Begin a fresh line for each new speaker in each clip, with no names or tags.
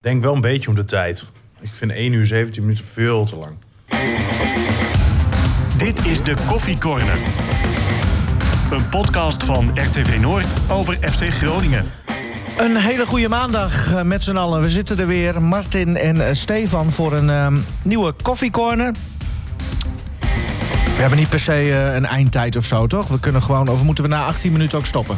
Denk wel een beetje om de tijd. Ik vind 1 uur 17 minuten veel te lang.
Dit is de Koffie Corner. Een podcast van RTV Noord over FC Groningen.
Een hele goede maandag eh, met z'n allen. We zitten er weer, Martin en eh, Stefan, voor een ehm, nieuwe koffiecorner. We hebben niet per se eh, een eindtijd of zo, toch? We kunnen gewoon, of moeten we na 18 minuten ook stoppen?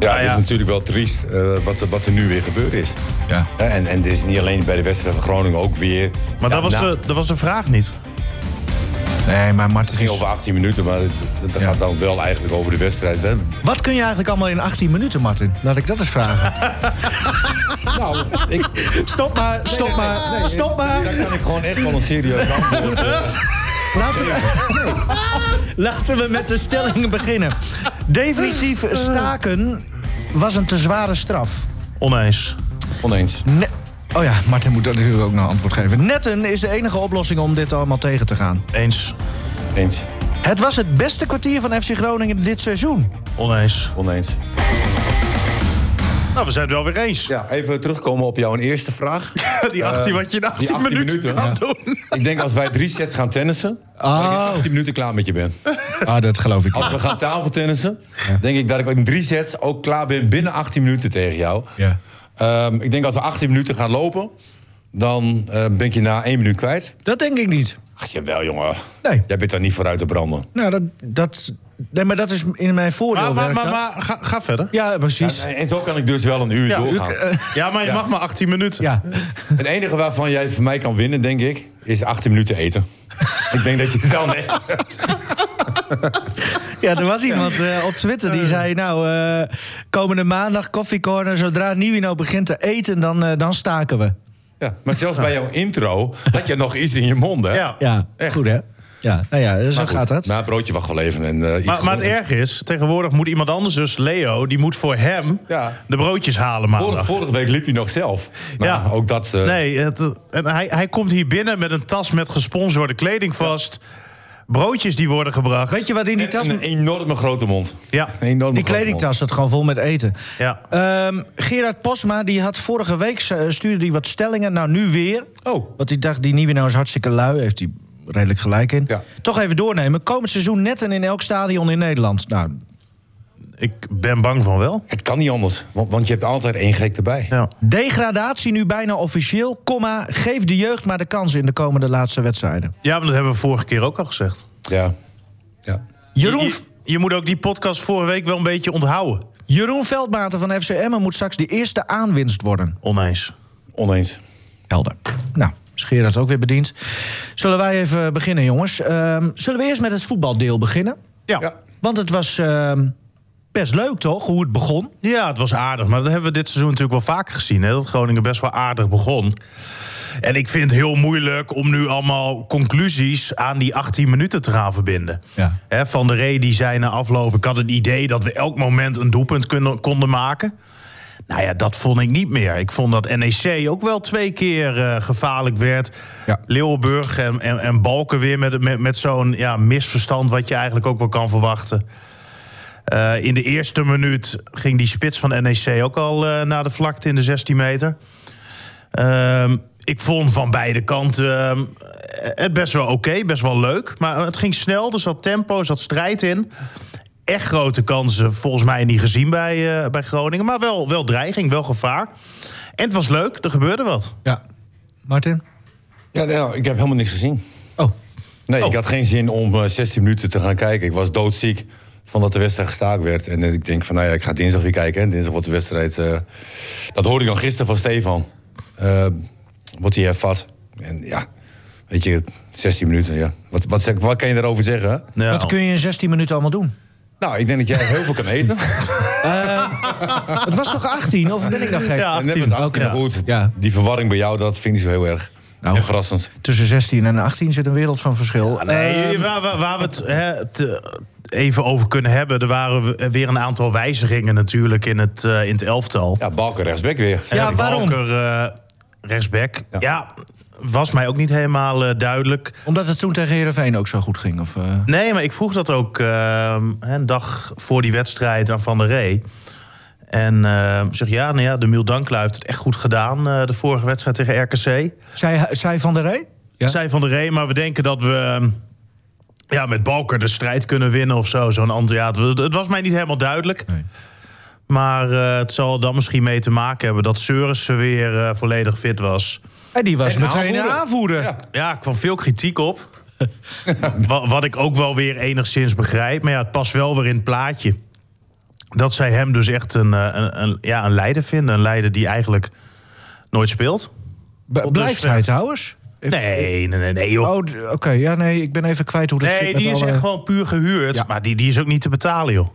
Ja,
ja.
het is natuurlijk wel triest eh, wat, er- wat er nu weer gebeurd is.
Ja.
Hè, En, en dit is niet alleen bij de wedstrijd van Groningen, ook weer.
Maar
Ja,
dat, was
nou,
de, dat was de vraag niet.
Nee, maar Martin
Het ging over 18 minuten, maar
Ja.
gaat dan wel eigenlijk over de wedstrijd. Hè?
Wat kun je eigenlijk allemaal in 18 minuten, Martin? Laat ik dat eens vragen.
Nou, ik,
stop maar, stop maar, stop maar.
daar kan ik gewoon echt wel een serieus antwoord. eh,
Laten we, laten we met de stellingen beginnen. Definitief staken was een te zware straf.
Oneens.
oneens.
Ne- oh ja, Martin moet natuurlijk ook nog antwoord geven. Netten is de enige oplossing om dit allemaal tegen te gaan.
Eens.
Eens.
Het was het beste kwartier van FC Groningen dit seizoen.
Oneens.
Oneens.
Nou, we zijn het wel weer eens.
Ja, even terugkomen op jouw eerste vraag.
Die 18, wat je in 18,
die 18
minuten,
minuten,
kan
ja.
doen.
Ik denk als wij drie sets gaan tennissen, dat ik in 18 minuten klaar met je ben.
Ah, dat geloof ik
Als we gaan tafeltennissen, denk ik dat ik in drie sets ook klaar ben binnen 18 minuten tegen jou.
Ja.
Ehm, ik denk als we 18 minuten gaan lopen, dan eh, ben ik je na één minuut kwijt.
Dat denk ik niet.
Ach, jawel, jongen.
Nee.
Jij bent daar niet vooruit te branden.
Nou, dat, dat, nee, maar dat is in mijn voordeel.
Maar, maar, maar, ga, ga verder.
Ja, precies.
En zo kan ik dus wel een uur
Ja,
doorgaan.
Ja, maar je mag maar 18 minuten.
Ja.
Het enige waarvan jij van mij kan winnen, denk ik, is 18 minuten eten. ik denk dat je wel nee.
ja, er was iemand eh, op Twitter die zei... nou, eh, komende maandag koffiecorner... zodra Nieuwino begint te eten, dan, eh, dan staken we.
Ja, maar zelfs bij jouw intro had je nog iets in je mond, hè?
Ja.
Ja,
Echt?
goed hè? Ja, nou ja, zo
Maar goed,
gaat het.
Na het broodje wacht wel even. En, eh, iets
Maar, maar het erg is, tegenwoordig moet iemand anders, dus Leo, die moet voor hem
Ja.
de broodjes halen
vorige,
maandag.
vorige week liep hij nog zelf. Nou,
Ja.
Ook dat... eh,
Nee, het, en hij, hij komt hier binnen met een tas met gesponsorde kleding vast. Broodjes die worden gebracht.
Weet je wat in die
en
tas...
een enorme grote mond.
Ja,
Een enorme
Die kledingtas zat gewoon vol met eten.
ja.
Ehm, Gerard Posma die had vorige week eh, stuurde die wat stellingen. Nou, nu weer.
Oh,
Want hij dacht, die Nieuwino is hartstikke lui. Heeft hij redelijk gelijk in.
Ja.
Toch even doornemen. Komend seizoen netten in elk stadion in Nederland. Nou,
Ik ben bang van wel.
het kan niet anders. Want, want je hebt altijd één gek erbij.
Ja.
degradatie nu bijna officieel. Komma, geef de jeugd maar de kans in de komende laatste wedstrijden.
ja, maar dat hebben we vorige keer ook al gezegd.
Ja. ja.
Jeroen,
Je, je moet ook die podcast vorige week wel een beetje onthouden.
Jeroen Veldmaten van FC Emmen moet straks de eerste aanwinst worden.
Oneens.
Oneens.
Helder. Nou, is Gerard ook weer bediend. Zullen wij even beginnen, jongens? Ehm, zullen we eerst met het voetbaldeel beginnen?
Ja.
Ja.
Want het was ehm, best leuk, toch? Hoe het begon.
Ja, het was aardig. Maar dat hebben we dit seizoen natuurlijk wel vaker gezien. Hè? Dat Groningen best wel aardig begon. En ik vind het heel moeilijk om nu allemaal conclusies aan die 18 minuten te gaan verbinden.
Ja.
Hè, Van de Ree die zei na afloop... ik had het idee dat we elk moment een doelpunt konden maken. Nou ja, dat vond ik niet meer. Ik vond dat NEC ook wel twee keer eh, gevaarlijk werd.
Ja.
Leeuwenburg en, en, en Balken weer met, met, met zo'n ja, misverstand... wat je eigenlijk ook wel kan verwachten. Eh, in de eerste minuut ging die spits van NEC ook al eh, naar de vlakte in de 16 meter. Ehm, ik vond van beide kanten het best wel oké, best wel leuk. Maar het ging snel, er zat tempo, er zat strijd in. Echt grote kansen volgens mij niet gezien bij, eh, bij Groningen. Maar wel, wel dreiging, wel gevaar. En het was leuk, er gebeurde wat.
Ja. Martin?
Ja, nou, ik heb helemaal niks gezien.
Oh,
Nee,
Oh.
ik had geen zin om eh, 16 minuten te gaan kijken. Ik was doodziek van dat de wedstrijd gestaakt werd. En eh, ik denk van, nou ja, ik ga dinsdag weer kijken. Hè. Dinsdag wordt de wedstrijd... eh, dat hoorde ik dan gisteren van Stefan. Eh, wat hij hervat. En ja, weet je, 16 minuten, ja. Wat, wat, zeg- wat kan je daarover zeggen?
Ja.
wat kun je in 16 minuten allemaal doen?
Nou, ik denk dat jij heel veel kan eten.
Het was toch 18, of ben ik nog gek?
Ja,
En net als 18,
Oké.
maar goed.
Ja.
Die verwarring bij jou, dat vind ik zo heel erg.
Nou.
en verrassend.
Tussen 16 en 18 zit een wereld van verschil.
Nee,
Ehm,
waar, waar, waar we het hè, te- even over kunnen hebben... er waren weer een aantal wijzigingen natuurlijk in het, eh, in het elftal.
Ja, Balken rechtsback weer.
Ja, waarom?
Balker, eh, rechtsback.
Ja.
Was mij ook niet helemaal eh, duidelijk.
omdat het toen tegen Heerenveen ook zo goed ging? Of, eh?
Nee, maar ik vroeg dat ook eh, een dag voor die wedstrijd aan Van der Ree. En eh zeg ja, nou ja, de Miel heeft het echt goed gedaan. eh, de vorige wedstrijd tegen RKC.
Zij, zij Van der Rey? Ja.
Zij van de Ree, maar we denken dat we eh, ja, met Balker de strijd kunnen winnen of zo. Zo'n ja, het, was mij niet helemaal duidelijk.
Nee.
Maar het zal dan misschien mee te maken hebben dat Seurissen weer volledig fit was.
En die was
En
meteen de
aanvoerder.
aanvoerder.
Ja.
Ja, kwam veel kritiek op. wat, wat ik ook wel weer enigszins begrijp. Maar ja, het past wel weer in het plaatje. Dat zij hem dus echt een, eh, een, een, ja, een leider vinden. Een leider die eigenlijk nooit speelt.
B-
Op
Blijft hij trouwens?
Nee, nee, nee, nee joh.
Oh, oké. Ja, nee, ik ben even kwijt hoe dat zit
nee, die is
alle-
echt gewoon puur gehuurd.
Ja.
Maar die, die is ook niet te betalen, joh.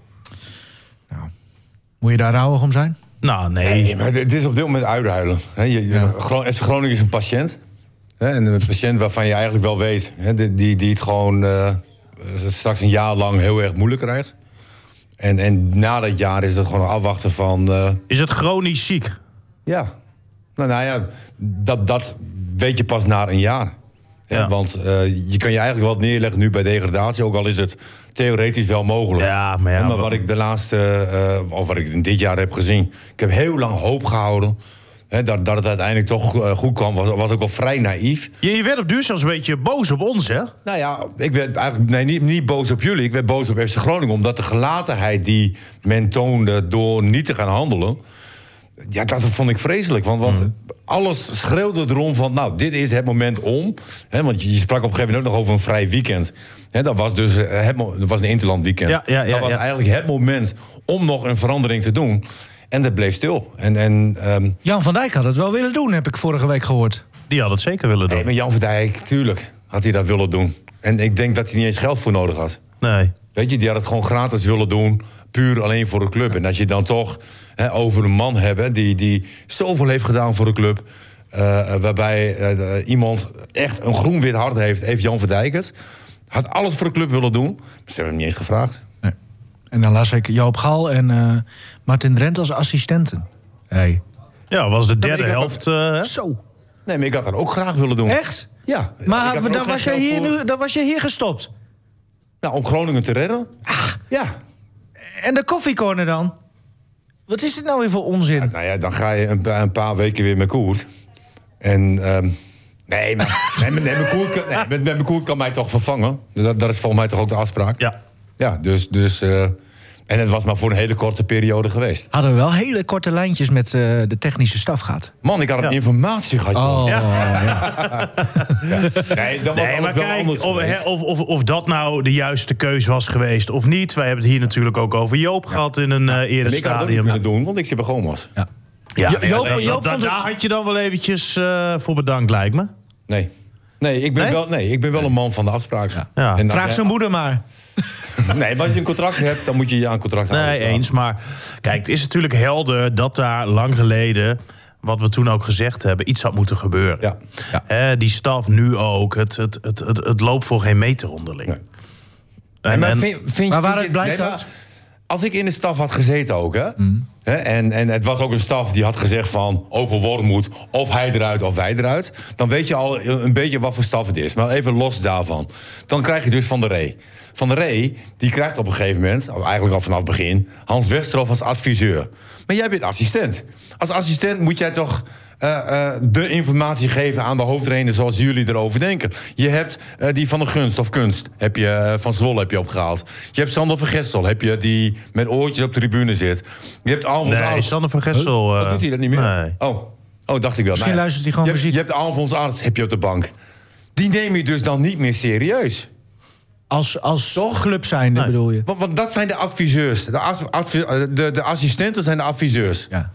Moet je daar rouwig om zijn?
Nou, nee.
Nee, maar dit is op dit moment uithuilen. Hè, je,
Ja.
Groningen is een patiënt. Hè, en een patiënt waarvan je eigenlijk wel weet... Hè, die, die, die het gewoon eh, straks een jaar lang heel erg moeilijk krijgt. En, en na dat jaar is het gewoon afwachten van... eh,
Is het chronisch ziek?
ja, nou, nou ja, dat, dat weet je pas na een jaar.
Ja.
Want eh, je kan je eigenlijk wel neerleggen nu bij degradatie... ook al is het theoretisch wel mogelijk.
Ja, maar ja,
maar
wel-
wat ik de laatste, eh, of wat ik in dit jaar heb gezien... ik heb heel lang hoop gehouden... Hè, dat, dat het uiteindelijk toch eh, goed kwam, was, was ook wel vrij naïef.
Je, je werd op duur zelfs een beetje boos op ons, hè?
Nou ja, ik werd eigenlijk nee, niet, niet boos op jullie. Ik werd boos op FC Groningen. Omdat de gelatenheid die men toonde door niet te gaan handelen... Ja, dat vond ik vreselijk. Want, want alles schreeuwde erom van... nou, dit is het moment om. Hè, want je, sprak op een gegeven moment ook nog over een vrij weekend. Hè, dat was dus eh, het, dat was een interland weekend.
Ja, ja, ja,
dat was
ja.
eigenlijk het moment om nog een verandering te doen. En dat bleef stil. En, en ehm,
Jan van Dijk had het wel willen doen, heb ik vorige week gehoord.
Die had het zeker willen doen.
nee, maar Jan van Dijk, tuurlijk, had hij dat willen doen. En ik denk dat hij niet eens geld voor nodig had.
Nee.
Weet je, die had het gewoon gratis willen doen. Puur alleen voor de club. En als je dan toch hè, over een man hebt die, die zoveel heeft gedaan voor de club. eh, eh, waarbij eh, iemand echt een groen-wit hart heeft, heeft Jan van Dijk het. Had alles voor de club willen doen. Maar ze hebben hem niet eens gevraagd.
Nee. En dan las ik Joop Gal en eh, Martin Drent als assistenten. Hey.
Ja, was de derde helft. eh, hè?
Zo.
Nee, maar ik had dat ook graag willen doen.
Echt?
Ja.
Maar dan was, jij hier
voor.
nu, dan was je hier gestopt.
Nou, om Groningen te redden. Ja.
En de koffiecorner dan? Wat is dit nou weer voor onzin?
Nou ja, dan ga je een, pa- een paar weken weer met Koert. En ehm, nee, maar nee, met, nee, met Koert kan, nee, met, met Koert kan mij toch vervangen. Dat, dat is volgens mij toch ook de afspraak.
Ja.
Ja, dus... dus eh, en het was maar voor een hele korte periode geweest.
Hadden we wel hele korte lijntjes met eh, de technische staf gehad.
Man, ik had een
Ja.
informatie gehad. joh.
Ja.
Nee, dat was
Nee, maar kijk,
anders
of, of, of, of dat nou de juiste keus was geweest of niet. Wij hebben het hier natuurlijk ook over Joop gehad in een eh eerder
En ik had het ook niet
stadium.
kunnen doen, want ik zit bij Gomas.
Ja.
Ja,
Joop- Joop
dat-
vond
daar
het-
had je dan wel eventjes eh, voor bedankt, lijkt me.
Nee. Nee ik, ben
Nee?
Wel, nee, ik ben wel een man van de afspraak.
Ja.
Dan-
Vraag zijn moeder maar.
Nee, maar als je een contract hebt, dan moet je je aan contract houden.
Nee, eens. Maar kijk, het is natuurlijk helder dat daar lang geleden, wat we toen ook gezegd hebben, iets had moeten gebeuren.
Ja.
Die staf nu ook. Het, het, het, het, het loopt voor geen meter onderling.
Nee.
En,
maar vind, vind,
Maar waaruit
vind je-
blijkt
nee,
dat?
Als ik in de staf had gezeten ook, hè?
Mm.
hè, en, en het was ook een staf die had gezegd van... over Wormoed, of hij eruit of wij eruit... dan weet je al een beetje wat voor staf het is. Maar even los daarvan. Dan krijg je dus Van der Ree. Van der Ree, die krijgt op een gegeven moment... eigenlijk al vanaf het begin... Hans Westerhof als adviseur. Maar jij bent assistent. Als assistent moet jij toch... eh, de informatie geven aan de hoofdtrainer zoals jullie erover denken. Je hebt eh, die van de gunst of kunst, heb je, van Zwolle heb je opgehaald. Je hebt Sander van Gessel, heb je, die met oortjes op de tribune zit. Je hebt Alfons
nee,
Arts.
Sander van Gessel.
Wat doet hij dat niet meer?
Nee.
Oh. oh, dacht ik wel.
Misschien
Nou
luistert hij gewoon
je hebt,
muziek.
Je hebt Alfons Arts heb je op de bank. Die neem je dus dan niet meer serieus.
Als, als club zijnde
Nee.
bedoel je?
Want, want dat zijn de adviseurs. De, de, de assistenten zijn de adviseurs.
Ja.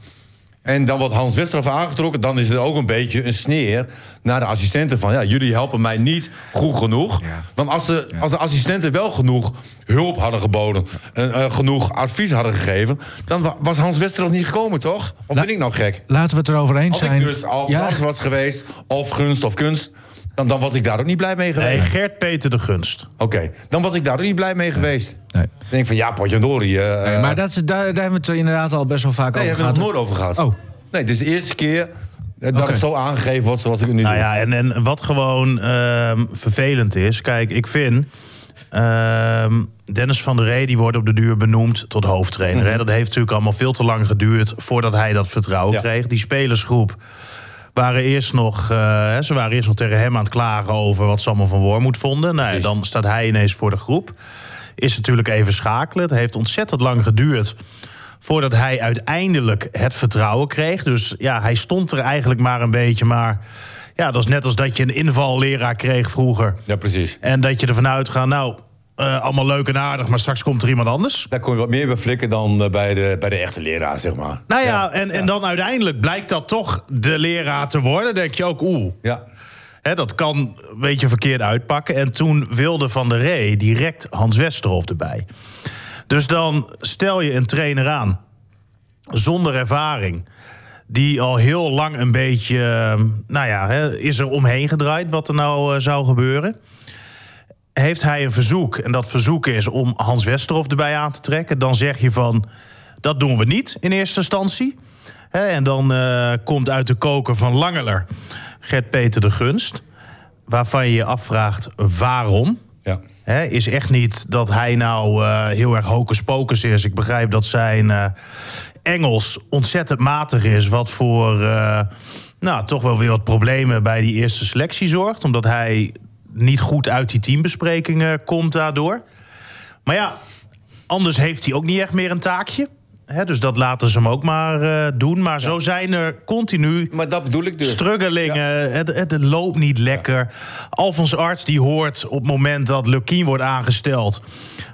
En dan wordt Hans Westerhof aangetrokken. Dan is er ook een beetje een sneer naar de assistenten. Van ja, jullie helpen mij niet goed genoeg.
Ja.
Want als de, als de assistenten wel genoeg hulp hadden geboden. en eh, genoeg advies hadden gegeven. dan wa- was Hans Westerhof niet gekomen, toch? Of
La-
ben ik nou gek?
Laten we het erover eens
Als
zijn.
ik dus al
ja,
was geweest. of gunst of kunst. Dan, dan was ik daar ook niet blij mee
Nee,
geweest.
Gert Peter de Gunst.
Oké, dan was ik daar ook niet blij mee geweest.
Nee.
Dan denk ik van ja, potjandori. eh
Nee, maar dat, is- daar, daar hebben we het inderdaad al best wel vaak
Nee,
over
hebben we
gehad.
het nooit over gehad.
Oh.
Nee, dit is de eerste keer eh, dat het zo aangegeven wordt zoals ik het nu
Nou
doe.
ja, en, en wat gewoon ehm, vervelend is. Kijk, ik vind. Ehm, Dennis van der Ree die wordt op de duur benoemd tot hoofdtrainer.
Mhm.
hè. Dat heeft natuurlijk allemaal veel te lang geduurd voordat hij dat vertrouwen
Ja.
kreeg. Die spelersgroep waren eerst nog, eh, ze waren eerst nog tegen hem aan het klagen over wat ze allemaal van Wormoed vonden. Nou, dan staat hij ineens voor de groep. Is natuurlijk even schakelen. Het heeft ontzettend lang geduurd voordat hij uiteindelijk het vertrouwen kreeg. Dus ja, hij stond er eigenlijk maar een beetje. Maar ja, dat is net als dat je een invalleraar kreeg vroeger.
Ja, precies.
En dat je ervan uitgaat, nou, eh, allemaal leuk en aardig, maar straks komt er iemand anders.
Daar kon je wat meer bij flikken dan eh, bij de, bij de echte leraar, zeg maar.
Nou ja, en, en dan uiteindelijk blijkt dat toch de leraar te worden. denk je ook, oeh,
Ja.
hè, dat kan een beetje verkeerd uitpakken. En toen wilde Van der Ree direct Hans Westerhof erbij. Dus dan stel je een trainer aan, zonder ervaring... die al heel lang een beetje, eh, nou ja, hè, is er omheen gedraaid... wat er nou eh, zou gebeuren heeft hij een verzoek. En dat verzoek is om Hans Westerhof erbij aan te trekken. Dan zeg je van, dat doen we niet in eerste instantie. En dan eh, komt uit de koker van Langeler Gert-Peter de Gunst. Waarvan je je afvraagt waarom.
Ja.
Is echt niet dat hij nou eh, heel erg hocus pocus is. Ik begrijp dat zijn eh, Engels ontzettend matig is. Wat voor nou, toch wel weer wat problemen bij die eerste selectie zorgt. Omdat hij niet goed uit die teambesprekingen komt daardoor. Maar ja, anders heeft hij ook niet echt meer een taakje. Hè, dus dat laten ze hem ook maar eh, doen. Maar zo zijn er continu
Maar dat bedoel ik dus.
struggelingen. Het, het, het loopt niet lekker. Alfons Arts die hoort op het moment dat Lukien wordt aangesteld...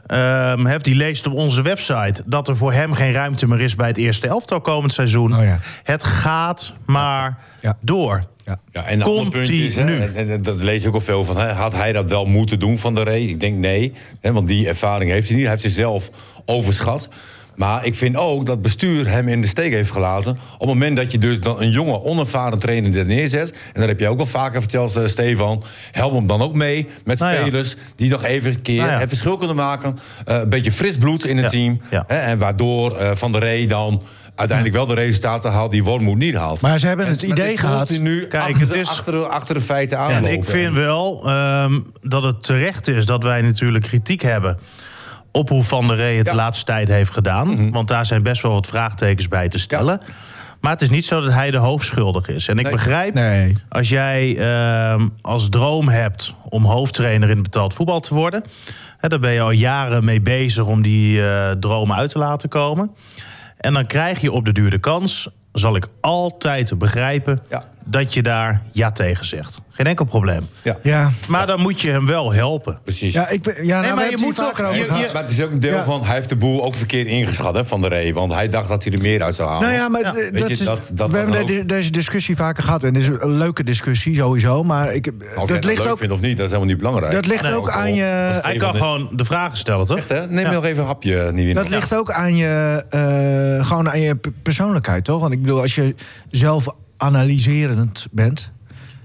ehm, heeft, die leest op onze website dat er voor hem geen ruimte meer is... bij het eerste elftal komend seizoen.
Oh ja.
Het gaat maar
Ja.
door.
Ja.
Ja, en een ander punt is, hè, en, en, en dat lees ik ook al veel van, hè, had hij dat wel moeten doen van de Ree? Ik denk nee, hè, want die ervaring heeft hij niet. Hij heeft zichzelf overschat. Maar ik vind ook dat bestuur hem in de steek heeft gelaten. Op het moment dat je dus dan een jonge, onervaren trainer er neerzet... en dat heb je ook al vaker verteld, eh, Stefan... help hem dan ook mee met
Nou ja.
spelers die nog even een keer
Nou ja.
het verschil kunnen maken. Eh, een beetje fris bloed in het
Ja.
team. Hè, en waardoor eh, Van der Ree dan uiteindelijk wel de resultaten haalt... die Wormoed niet haalt.
Maar ze hebben het
En-
idee gehad.
continu
Kijk,
achter,
het
de,
is-
achter, de, achter de feiten
En
aanlopen.
ik vind wel ehm, dat het terecht is dat wij natuurlijk kritiek hebben op hoe Van der Rey het
Ja.
de laatste tijd heeft gedaan.
Mhm.
Want daar zijn best wel wat vraagtekens bij te stellen. Maar het is niet zo dat hij de hoofdschuldig is. En ik
Nee.
begrijp,
Nee.
als jij ehm, als droom hebt om hoofdtrainer in het betaald voetbal te worden... Hè, daar ben je al jaren mee bezig om die eh dromen uit te laten komen. En dan krijg je op de duur de kans, zal ik altijd begrijpen...
Ja.
Dat je daar ja tegen zegt. Geen enkel probleem.
Ja,
Ja.
Maar dan moet je hem wel helpen.
precies.
Ja, ik ben, ja, nou,
maar je moet
over
je- je-
maar het is ook een deel
Ja.
van... hij heeft de boel ook verkeerd ingeschat hè, van de Ree. Want hij dacht dat hij er meer uit zou halen.
Nou ja, maar
Ja.
Weet
dat
je,
is,
dat- dat
we hebben de- deze discussie vaker gehad. En het is een leuke discussie sowieso. Maar ik,
Of jij
dat, ligt
leuk
ook,
vindt of niet, dat is helemaal niet belangrijk.
dat ligt
Nee,
ook
ook
aan je...
Hij kan gewoon de vragen stellen, toch?
Echt, hè? Neem
Ja.
nog even een hapje, Nivino.
Dat ligt ook aan je, eh, gewoon aan je persoonlijkheid, toch? Want ik bedoel, als je zelf analyserend bent,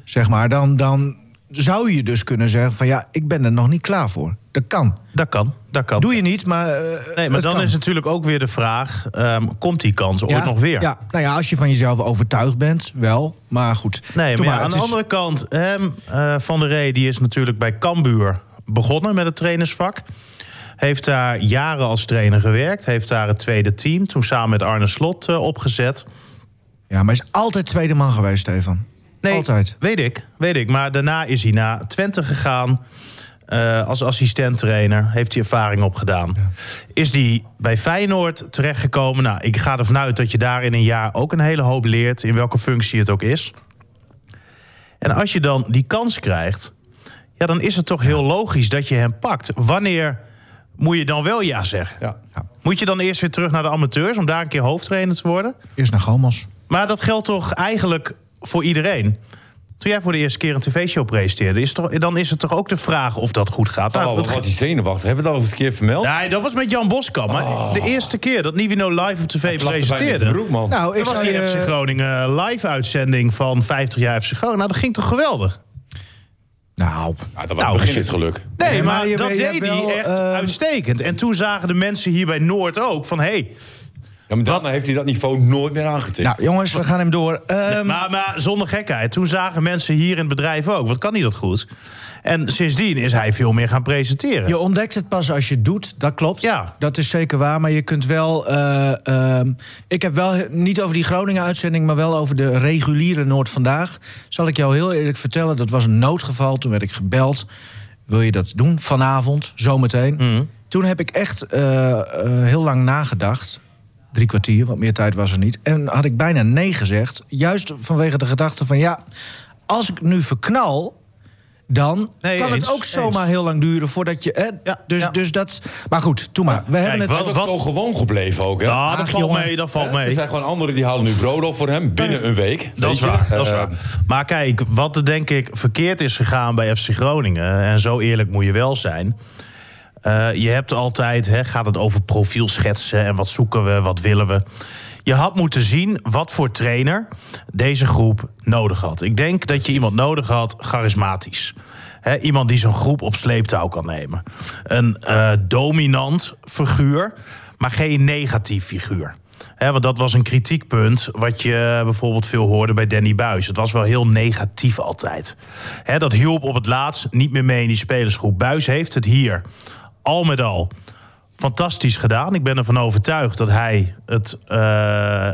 zeg maar, dan, dan zou je dus kunnen zeggen van ja, ik ben er nog niet klaar voor. Dat kan.
Dat kan, dat kan.
Doe je niet, maar. eh,
Nee, maar dan
kan.
is natuurlijk ook weer de vraag... ehm, komt die kans ooit nog weer?
Ja, nou ja, als je van jezelf overtuigd bent, wel. Maar goed.
Nee, maar, ja, aan de
is-
andere kant... hem, eh, Van der Rey die is natuurlijk bij Cambuur begonnen met het trainersvak. Heeft daar jaren als trainer gewerkt. Heeft daar het tweede team, toen samen met Arne Slot, eh, opgezet.
Ja, maar hij is altijd tweede man geweest, Stefan. Altijd.
Weet ik, weet ik. Maar daarna is hij naar Twente gegaan. eh, als assistent-trainer. Heeft hij ervaring opgedaan. Is hij bij Feyenoord terechtgekomen? Nou, ik ga ervan uit dat je daar in een jaar ook een hele hoop leert. In welke functie het ook is. En als je dan die kans krijgt... Ja, dan is het toch heel logisch dat je hem pakt. Wanneer moet je dan wel ja zeggen?
Ja.
Moet je dan eerst weer terug naar de amateurs... om daar een keer hoofdtrainer te worden?
Eerst naar Gomos.
Maar dat geldt toch eigenlijk voor iedereen? Toen jij voor de eerste keer een tv-show presenteerde... Is toch, dan is het toch ook de vraag of dat goed gaat? Nou,
Oh,
dat
wat was die zenuwachtig? Hebben we dat al eens een keer vermeld?
Nee, dat was met Jan Boskamp. Maar de eerste keer dat Nivino live op tv presenteerde...
de broek, man.
Nou, ik
dat was die
je-
FC Groningen live-uitzending van 50 jaar FC Groningen. Nou, dat ging toch geweldig?
Nou,
Ja, dat was
Nou,
geluk.
Nee,
Nee,
maar,
maar je
dat
je
deed hij
wel,
echt
eh,
uitstekend. En toen zagen de mensen hier bij Noord ook van... hé, hey,
Ja, maar daarna heeft hij dat niveau nooit meer aangetikt.
Nou, jongens, we gaan hem door. Ehm,
maar, maar zonder gekheid. Toen zagen mensen hier in het bedrijf ook. Wat kan hij dat goed? En sindsdien is hij veel meer gaan presenteren.
Je ontdekt het pas als je het doet, dat klopt.
Ja.
Dat is zeker waar, maar je kunt wel... eh, ehm, ik heb wel, niet over die Groningen-uitzending... maar wel over de reguliere Noord Vandaag. Zal ik jou heel eerlijk vertellen, dat was een noodgeval. Toen werd ik gebeld. Wil je dat doen vanavond, zometeen?
Mhm.
Toen heb ik echt eh, eh, heel lang nagedacht. Drie kwartier, want meer tijd was er niet. En had ik bijna nee gezegd. Juist vanwege de gedachte van... ja, als ik nu verknal... Dan
Nee,
kan
eens,
het ook zomaar heel lang duren voordat je. Hè,
Ja,
dus,
ja.
dus dat. Maar goed, toen maar. We hebben het.
wat-
ook zo gewoon gebleven ook, hè?
Ja, dat
Ach,
valt
jongen.
mee, dat valt
Hè?
mee.
Er zijn gewoon anderen die halen nu brood op voor hem binnen een week.
Dat is waar, dat is
Eh,
waar. Maar kijk, wat er denk ik verkeerd is gegaan bij FC Groningen... en zo eerlijk moet je wel zijn... eh, je hebt altijd, hè, gaat het over profielschetsen... en wat zoeken we, wat willen we... Je had moeten zien wat voor trainer deze groep nodig had. Ik denk dat je iemand nodig had, charismatisch. Iemand die zo'n groep op sleeptouw kan nemen. Een eh, dominant figuur, maar geen negatief figuur. Want dat was een kritiekpunt wat je bijvoorbeeld veel hoorde bij Danny Buis. Het was wel heel negatief altijd. Dat hielp op het laatst niet meer mee in die spelersgroep. Buis heeft het hier al met al fantastisch gedaan. Ik ben ervan overtuigd dat hij het eh,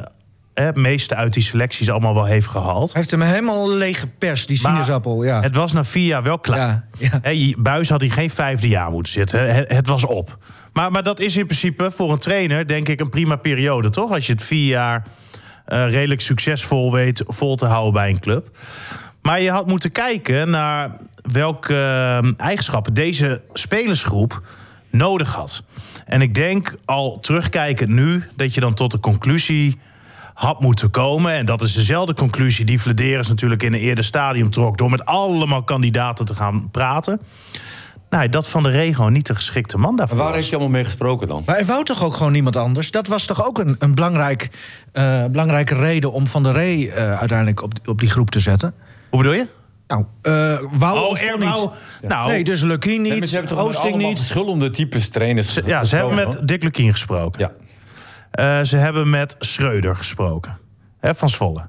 het meeste uit die selecties allemaal wel heeft gehaald.
Hij heeft hem helemaal leeg geperst, die
Maar
sinaasappel. Ja.
Het was na vier jaar wel klaar.
Ja,
Buis had hij geen vijfde jaar moeten zitten. Het, het was op. Maar, maar dat is in principe voor een trainer, denk ik, een prima periode, toch? Als je het vier jaar eh, redelijk succesvol weet vol te houden bij een club. Maar je had moeten kijken naar welke eh, eigenschappen deze spelersgroep nodig had. En ik denk al terugkijkend nu dat je dan tot de conclusie had moeten komen. En dat is dezelfde conclusie die Vladeris natuurlijk in een eerder stadium trok... door met allemaal kandidaten te gaan praten. Nou, dat Van de Rego niet de geschikte man daarvoor
Waar
was.
heeft hij allemaal mee gesproken dan?
Maar hij wou toch ook gewoon niemand anders? Dat was toch ook een, een belangrijk, eh, belangrijke reden om Van der Rey eh, uiteindelijk op, op die groep te zetten.
Hoe bedoel je?
Nou, eh wou
Oh,
of
er
niet?
Nou,
Nee, dus Lucky niet,
Nee, maar ze hebben
Oosting niet.
verschillende types trainers
ze, ja, ze hebben met Dick Lukien gesproken.
Ja.
Eh, ze hebben met Schreuder gesproken. Hè, van Zwolle.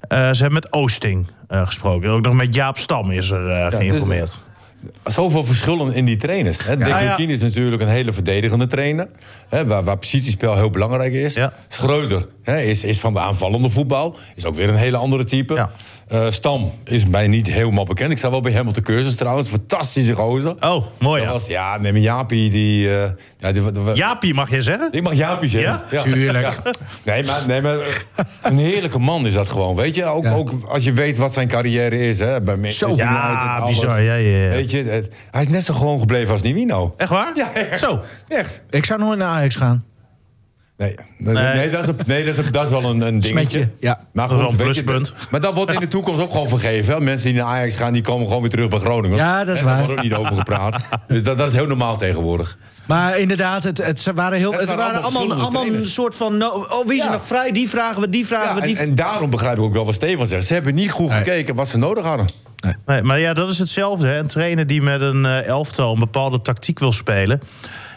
Eh, ze hebben met Oosting eh, gesproken. Ook nog met Jaap Stam is er eh, geïnformeerd.
Zoveel verschillen in die trainers. Hè? Dick
Ja, ja.
Lukien is natuurlijk een hele verdedigende trainer. Hè, waar, waar positiespel heel belangrijk is.
Ja.
Schreuder hè, is, is van de aanvallende voetbal. Is ook weer een hele andere type. Eh, Stam is mij niet helemaal bekend. Ik sta wel bij hem op de cursus trouwens. Fantastische gozer.
Oh, mooi
Dat
ja.
was, ja, nee, maar Jaapie, die... eh, ja, die, die-
Jaapie mag je zeggen?
Ik mag Jaapie zeggen.
Ja?
Tuurlijk.
Ja. Nee, maar, nee, maar eh, een heerlijke man is dat gewoon. Weet je, ook,
Ja.
ook als je weet wat zijn carrière is. Hè, bij Manchester
Zo.
Ja, bizar. Ja, ja, ja.
Weet je, het- hij is net zo gewoon gebleven als Nivino.
Echt waar?
Ja, echt.
Zo.
Echt.
Ik zou nooit naar Ajax gaan.
Nee, nee, nee, dat, is, een- nee dat, is, dat is wel een, een dingetje.
Smetje, ja.
Maar
Dat is wel een
je,
pluspunt.
maar dat wordt in de toekomst ook gewoon vergeven. Hè? Mensen die naar Ajax gaan, die komen gewoon weer terug bij Groningen.
Ja, dat is
En
waar.
Daar wordt ook niet over gepraat. dus dat, dat is heel normaal tegenwoordig.
Maar inderdaad, het, het ze waren, heel,
Het waren
waren
allemaal
een soort van... no- oh, wie is er
Ja.
nog vrij? Die vragen we, die vragen
Ja,
we, die
en, en daarom begrijp ik ook wel wat Stefan zegt. Ze hebben niet goed gekeken wat ze nodig hadden.
Nee, maar ja, dat is hetzelfde. Hè? Een trainer die met een eh, elftal een bepaalde tactiek wil spelen.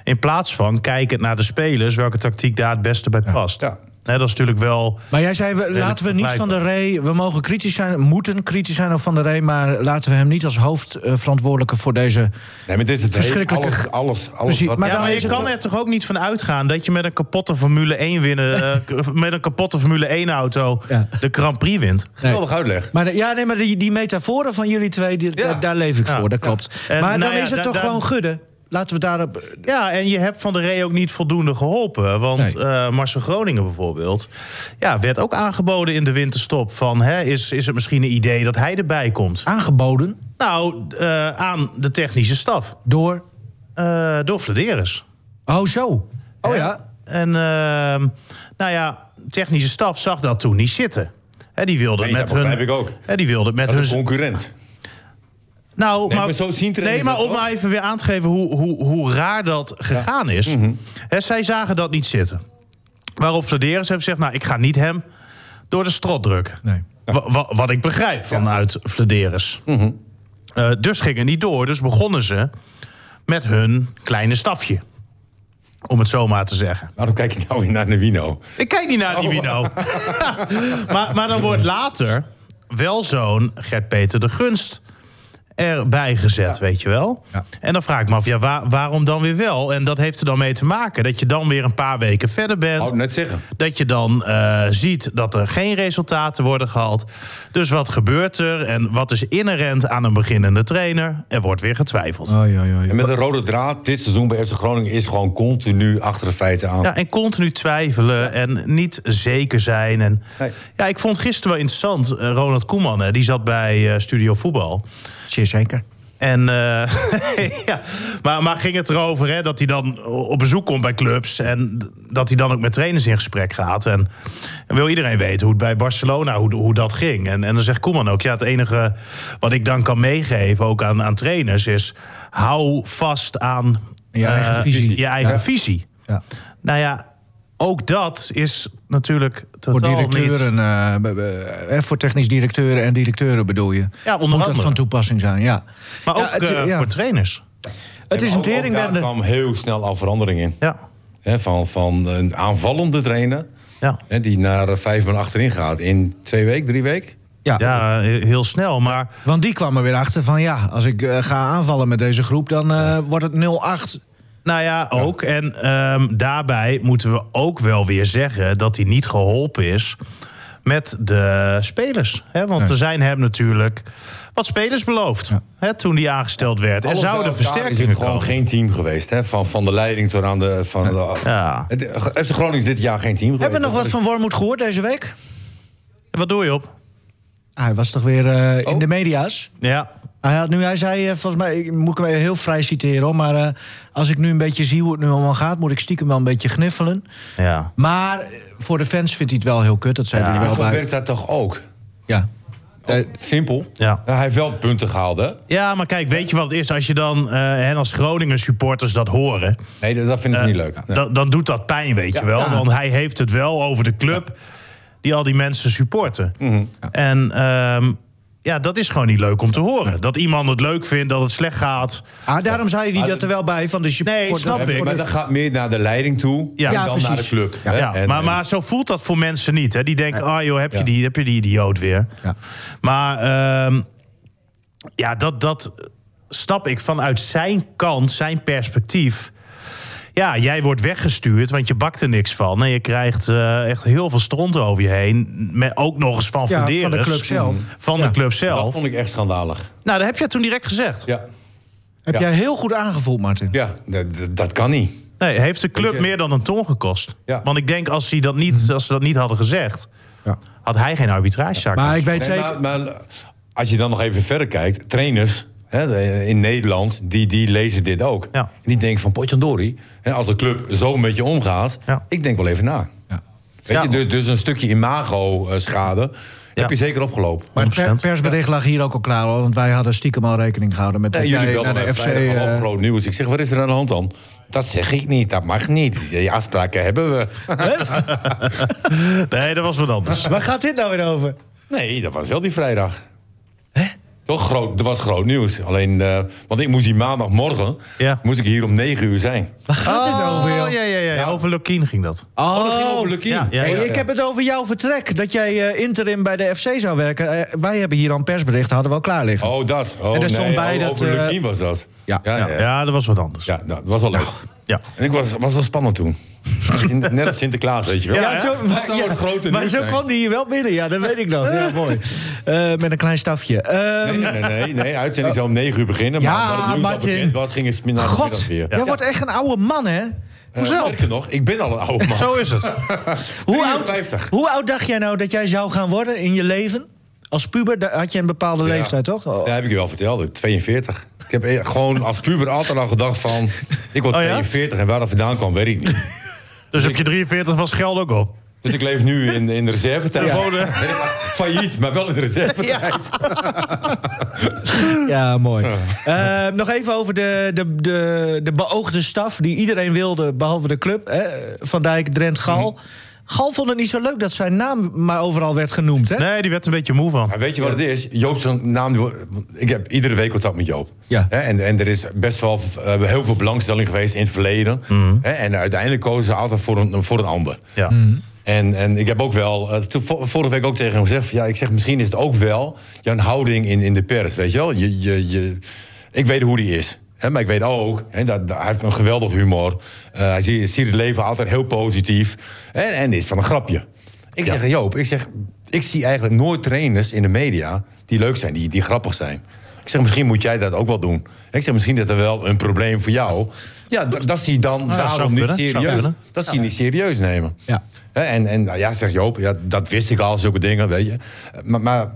In plaats van kijkend naar de spelers welke tactiek daar het beste bij past.
Ja.
Hè, dat is natuurlijk wel.
Maar jij zei, we, laten we niet van de Rey... We mogen kritisch zijn, moeten kritisch zijn op Van der Rey... maar laten we hem niet als hoofdverantwoordelijke voor deze...
Nee, maar dit is het
Verschrikkelijke-
Alles, alles, wat-
maar
ja,
dan
maar je
het
kan
toch-
er toch ook niet van uitgaan dat je met een kapotte Formule 1 winnen, eh, met een kapotte Formule 1 auto
Ja.
de Grand Prix wint.
Geweldig uitleg.
Maar de- ja, nee, maar die, die metaforen van jullie twee, die,
Ja.
daar, daar leef ik
Ja.
voor, dat klopt.
En
maar
nou
dan
ja,
is het
da-
toch
da-
gewoon gudde. Laten we daarop...
Ja, en je hebt Van der Rey ook niet voldoende geholpen. Want
Nee.
eh, Marcel Groningen bijvoorbeeld... Ja, werd ook aangeboden in de winterstop van... Hè, is, is het misschien een idee dat hij erbij komt?
Aangeboden
Nou, eh, aan de technische staf.
door...
Eh door Vladeris.
Oh, zo. Oh ja.
En ehm, nou ja, technische staf zag dat toen niet zitten. Hè, die wilde
Nee,
met
dat
hun.
begrijp ik ook.
Hè, die wilde met
Dat is
hun.
een concurrent.
Nou,
Nee, maar zo zien
Nee, maar om maar even weer aan te geven hoe, hoe, hoe raar dat gegaan is.
Mhm.
Hè, zij zagen dat niet zitten. Waarop Vladeris heeft gezegd: Nou, ik ga niet hem door de strot drukken.
Nee.
Wa- wa- wat ik begrijp vanuit Vladeris.
Mhm.
Eh, dus ging het niet door. Dus begonnen ze met hun kleine stafje. Om het zo maar te zeggen.
Waarom kijk je nou weer naar Newino?
Ik kijk niet naar die Wino. maar, maar dan wordt later wel zo'n Gert-Peter de Gunst erbij gezet, weet je wel.
Ja.
En dan vraag ik me af, ja, waar- waarom dan weer wel? En dat heeft er dan mee te maken dat je dan weer een paar weken verder bent.
Net zeggen.
Dat je dan eh, ziet dat er geen resultaten worden gehaald. Dus wat gebeurt er? En wat is inherent aan een beginnende trainer? Er wordt weer getwijfeld.
Oei, oei.
En met een rode draad, dit seizoen bij FC Groningen is gewoon continu achter de feiten aan.
Ja, en continu twijfelen en niet zeker zijn. En,
Nee.
Ja, ik vond gisteren wel interessant. eh, Ronald Koeman, hè, die zat bij eh, Studio Voetbal.
Zeer zeker.
En, eh, ja, maar, maar ging het erover hè, dat hij dan op bezoek komt bij clubs... en dat hij dan ook met trainers in gesprek gaat. En, en wil iedereen weten hoe het bij Barcelona, hoe, hoe dat ging. En, en dan zegt Koeman ook, ja, het enige wat ik dan kan meegeven... ook aan, aan trainers, is hou vast aan...
Je eigen
eh,
visie.
Je eigen
Ja.
visie.
Ja.
Nou ja, ook dat is natuurlijk
Voor
totaal
directeuren, eh, be- be- eh, voor technisch directeuren en directeuren bedoel je.
Ja, onder
Moet van toepassing zijn, ja.
Maar
Ja,
ook
het-
eh,
ja.
voor trainers.
Het is een
ook daar kwam heel snel al verandering in.
Ja,
Hè, van, van een aanvallende trainer,
ja.
hè, die naar vijf man achterin gaat. In twee weken, drie weken?
Ja.
ja heel snel. Maar
Want die kwam er weer achter van ja, als ik ga aanvallen met deze groep, dan eh, wordt het 0-8.
Nou ja, ook. En ehm, daarbij moeten we ook wel weer zeggen dat hij niet geholpen is met de spelers. Hè? Want
Nee.
er zijn hem natuurlijk wat spelers beloofd
Ja.
hè, toen hij aangesteld werd. Er
bij
zouden
elkaar is
versterkingen
het gewoon
komen.
geen team geweest. Hè? Van, van de leiding tot aan de... Van de
Ja.
Het- FC Groningen is dit jaar geen team geweest.
Hebben we nog wat van Wormoed gehoord deze week?
Wat doe je op?
Ah, hij was toch weer eh, in
Oh.
de media's?
Ja.
Hij, had nu, hij zei, eh, volgens mij, ik moet ik hem heel vrij citeren hoor, maar eh, als ik nu een beetje zie hoe het nu allemaal gaat, moet ik stiekem wel een beetje gniffelen.
ja.
Maar eh, voor de fans vindt hij het wel heel kut, dat zei
Ja,
hij
is- Zo
wel bij.
werkt dat toch ook?
Ja. Eh,
Simpel.
Ja.
Hij heeft wel punten gehaald, hè?
ja, maar kijk, weet je wat het is? Als je dan eh, hen als Groningen supporters dat horen...
Nee, dat, dat vind ik niet leuk. Nee.
dan, dan doet dat pijn, weet je wel.
ja.
Want hij heeft het wel over de club die al die mensen supporten.
Mhm.
En ehm, ja, dat is gewoon niet leuk om te horen. Dat iemand het leuk vindt, dat het slecht gaat.
ah, daarom zei hij dat er wel bij van de
Nee,
voor de-
snap ik.
Maar dat gaat meer naar de leiding toe
Ja.
dan
Ja,
naar de
precies.
club.
Ja.
hè?
Ja,
En-
maar,
en-
maar zo voelt dat voor mensen niet. Hè. Die denken, ah joh, heb je,
Ja.
die, heb je die idioot weer.
Ja.
Maar ehm, ja, dat, dat snap ik vanuit zijn kant, zijn perspectief. Ja, jij wordt weggestuurd, want je bakt er niks van. En je krijgt eh, echt heel veel stront over je heen. Met, ook nog eens van
Ja, van de club zelf.
Van
Ja.
de club
dat
zelf.
vond ik echt schandalig.
Nou, dat heb jij toen direct gezegd.
Ja,
Heb
Ja.
jij heel goed aangevoeld, Martin?
ja dat, dat- dat kan niet.
Nee, heeft de club
je-
meer dan een ton gekost.
Ja.
Want ik denk, als, hij dat niet, als ze dat niet hadden gezegd...
Ja.
had hij geen arbitragezaak.
Maar ik weet
Nee,
zeker...
maar, maar als je dan nog even verder kijkt, trainers hè, in Nederland, die, die lezen dit ook.
Ja.
En die denken van Potjandori, hè, als de club zo met je omgaat,
Ja.
ik denk wel even na.
Ja.
Weet
Ja.
je, dus, dus een stukje imago-schade heb je zeker opgelopen.
Maar het per-
100%.
persbericht lag hier ook al klaar, hoor, want wij hadden stiekem al rekening gehouden met
Nee, jullie
naar de FC...
vrijdag al op
eh,
groot nieuws. Ik zeg, wat is er aan de hand dan? Dat zeg ik niet, dat mag niet. Die afspraken hebben we.
Nee, dat was wat anders.
Waar gaat dit nou weer over?
Nee, dat was wel die vrijdag. Toch groot, dat was groot nieuws. Alleen, eh, want ik moest die maandagmorgen,
Ja.
moest ik hier om negen uur zijn.
Waar gaat dit over, joh?
Oh, ja, ja, ja, ja. Over Lukien ging dat.
Oh,
dat ging over Lukien.
Ja, ja,
Hey,
ja.
ik heb het over jouw vertrek. Dat jij eh, interim bij de FC zou werken. Eh, wij hebben hier al een persbericht, hadden we al klaar liggen.
Oh, dat. Oh,
En er stond
nee,
bij
oh,
dat,
Over Lukien was dat.
Ja.
ja,
Ja,
ja.
ja, dat was wat anders.
Ja, dat was wel leuk.
Ja.
En ik was, was wel spannend toen. Net als Sinterklaas, weet je wel.
Ja,
zo, maar, zo kwam die hier wel binnen, ja, dat weet ik nog. Ja, mooi. Eh, met een klein stafje. Ehm,
Nee, nee, nee, nee. Uitzending zou om negen uur beginnen.
Ja,
maar omdat het
Martin.
bekend was, ging het middag
God,
weer.
jij wordt echt een oude man, hè?
Hoezo? Sterker nog, ik ben al een oude man.
Zo is het.
Hoe oud,
53.
hoe oud dacht jij nou dat jij zou gaan worden in je leven? Als puber had je een bepaalde
Ja.
leeftijd, toch? Oh.
Ja, heb ik je wel verteld. 42. Ik heb e- gewoon als puber altijd al gedacht van... Ik word
Oh ja?
42 en waar dat vandaan kwam, weet ik niet.
Dus op je 43 was geld ook op.
Dus ik leef nu in, in de reservetijd.
Ja. Eh,
Failliet, maar wel in de reservetijd.
Ja, mooi. Eh, nog even over de, de, de, de beoogde staf die iedereen wilde, behalve de club. Hè? Van Dijk, Drent, Gal. Gal vond het niet zo leuk dat zijn naam maar overal werd genoemd, hè?
Nee, die werd een beetje moe van.
Maar weet je wat het is? Joop zijn naam... Ik heb iedere week contact met Joop.
Ja.
Hè, En, en er is best wel eh, heel veel belangstelling geweest in het verleden. Hè, En uiteindelijk kozen ze altijd voor een, voor een ander.
Ja.
En, en ik heb ook wel, eh, toen, vorige week ook tegen hem gezegd... Ja, ik zeg, misschien is het ook wel jouw houding in, in de pers, weet je wel? Je, je, je, ik weet hoe die is. Hè, maar ik weet ook, hè, dat, hij heeft een geweldig humor. Eh, hij ziet, ziet het leven altijd heel positief. En, en dit is van een grapje. Ik zeg, Joop, ik, zeg, ik zie eigenlijk nooit trainers in de media... die leuk zijn, die, die grappig zijn. Ik zeg, misschien moet jij dat ook wel doen. Ik zeg, misschien is dat wel een probleem voor jou. Ja, dat, dat zie je dan daarom niet serieus. Dat zie je niet serieus nemen.
Ja.
En, en nou ja, zegt Joop, ja, dat wist ik al, zulke dingen, weet je. Maar, maar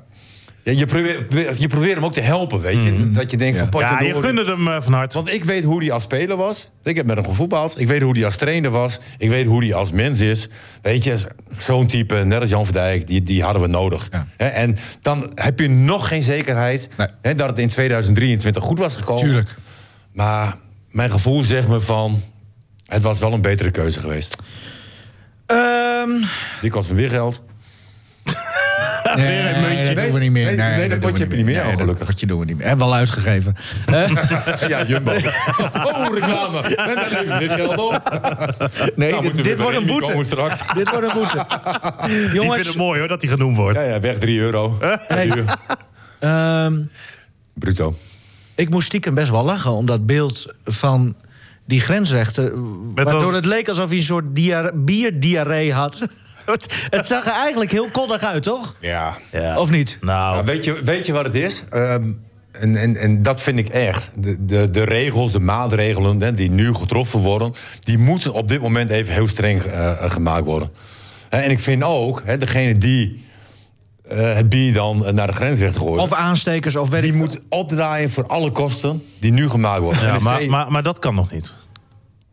ja, je, probeert, je probeert hem ook te helpen, weet je. Dat je denkt van, potje
Ja, je gunde hem eh, van harte.
Want ik weet hoe hij als speler was. Ik heb met hem gevoetbald. Ik weet hoe hij als trainer was. Ik weet hoe hij als mens is. Weet je, zo'n type, net als Jan Verdijk, die, die hadden we nodig.
Ja.
Hè, En dan heb je nog geen zekerheid
Nee.
dat het in 2023 goed was gekomen.
Tuurlijk.
Maar mijn gevoel zegt me van... Het was wel een betere keuze geweest.
Ehm,
Die kost me weer geld.
nee,
een muntje.
dat doen we niet meer.
Nee, nee, dat
doen
potje
we
heb je niet meer,
Nee, dat
gelukkig.
potje doen we niet meer. Hebben we al uitgegeven.
ja, Jumbo. oh, reclame. En dan levert weer geld op.
Nee,
Nou,
dit,
we
dit wordt een boete. Dit wordt een boete.
Die vindt
Jongens,
het mooi hoor, dat hij genoemd wordt.
Ja, ja, weg 3 euro.
Hey. Ehm,
Bruto.
ik moest stiekem best wel lachen om dat beeld van die grensrechter. waardoor
wat-
het leek alsof hij een soort dia- bierdiarree had. het, het zag er eigenlijk heel koddig uit, toch?
Ja.
Ja.
Of niet?
Nou,
Nou, weet, je, weet je wat het is? Ehm, en, en, en dat vind ik echt. De, de, de regels, de maatregelen hè, die nu getroffen worden... die moeten op dit moment even heel streng eh, gemaakt worden. Hè, en ik vind ook, hè, degene die eh, het bier dan eh, naar de grensrechter gooien...
Of aanstekers, of weet
die
ik
moet opdraaien voor alle kosten die nu gemaakt worden.
ja, maar, maar, maar dat kan nog niet.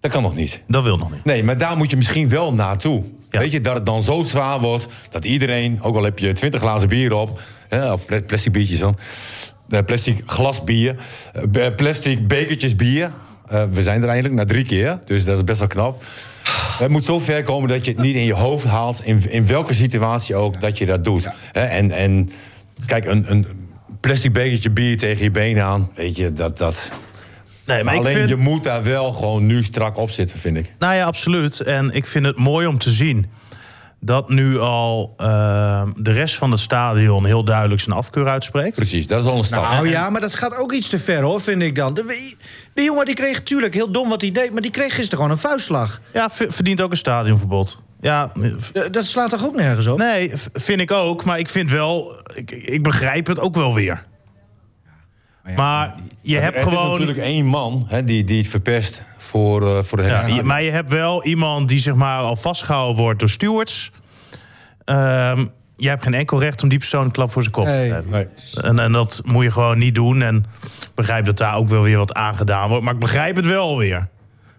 dat kan nog niet.
Dat wil nog niet.
Nee, maar daar moet je misschien wel naartoe.
Ja.
Weet je, dat het dan zo zwaar wordt dat iedereen, ook al heb je 20 glazen bier op, hè, of pla- plastic biertjes dan, eh, plastic glas bier, eh, plastic bekertjes bier. Eh, we zijn er eindelijk na drie keer, dus dat is best wel knap. Het moet zo ver komen dat je het niet in je hoofd haalt, in, in welke situatie ook, dat je dat doet. En, en kijk, een, een plastic bekertje bier tegen je benen aan, weet je, dat. dat
Nee, maar ik
alleen
vind...
je moet daar wel gewoon nu strak op zitten, vind ik.
Nou ja, absoluut. En ik vind het mooi om te zien dat nu al eh, de rest van het stadion heel duidelijk zijn afkeur uitspreekt.
Precies, dat is al een stap.
Nou ja, maar dat gaat ook iets te ver hoor, vind ik dan. De, de jongen die kreeg natuurlijk heel dom wat hij deed, maar die kreeg gisteren gewoon een vuistslag.
Ja, verdient ook een stadionverbod. Ja,
Dat slaat toch ook nergens op?
nee, vind ik ook. Maar ik vind wel, ik, ik begrijp het ook wel weer. Maar je hebt
er is
gewoon.
natuurlijk één man hè, die, die het verpest voor, eh, voor de hele
Ja, maar je hebt wel iemand die zeg maar al vastgehouden wordt door stewards. Ehm je hebt geen enkel recht om die persoon een klap voor zijn kop
Nee.
te geven.
Nee.
En, en dat moet je gewoon niet doen. En ik begrijp dat daar ook wel weer wat aan gedaan wordt. Maar ik begrijp het wel weer.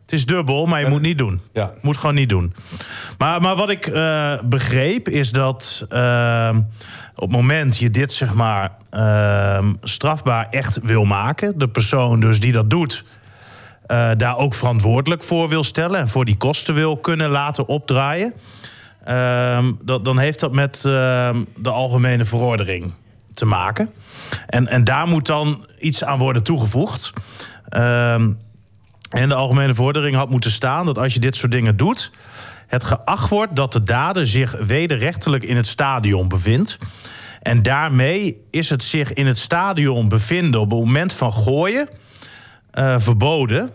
Het is dubbel, maar je moet niet doen.
Ja.
Moet gewoon niet doen. Maar, maar wat ik eh, begreep is dat ehm, op het moment je dit zeg maar ehm, strafbaar echt wil maken, de persoon dus die dat doet, eh, daar ook verantwoordelijk voor wil stellen en voor die kosten wil kunnen laten opdraaien, ehm, dat, dan heeft dat met de algemene verordening te maken. En, en daar moet dan iets aan worden toegevoegd. En de algemene verordening had moeten staan dat als je dit soort dingen doet, het geacht wordt dat de dader zich wederrechtelijk in het stadion bevindt. En daarmee is het zich in het stadion bevinden op het moment van gooien eh, verboden.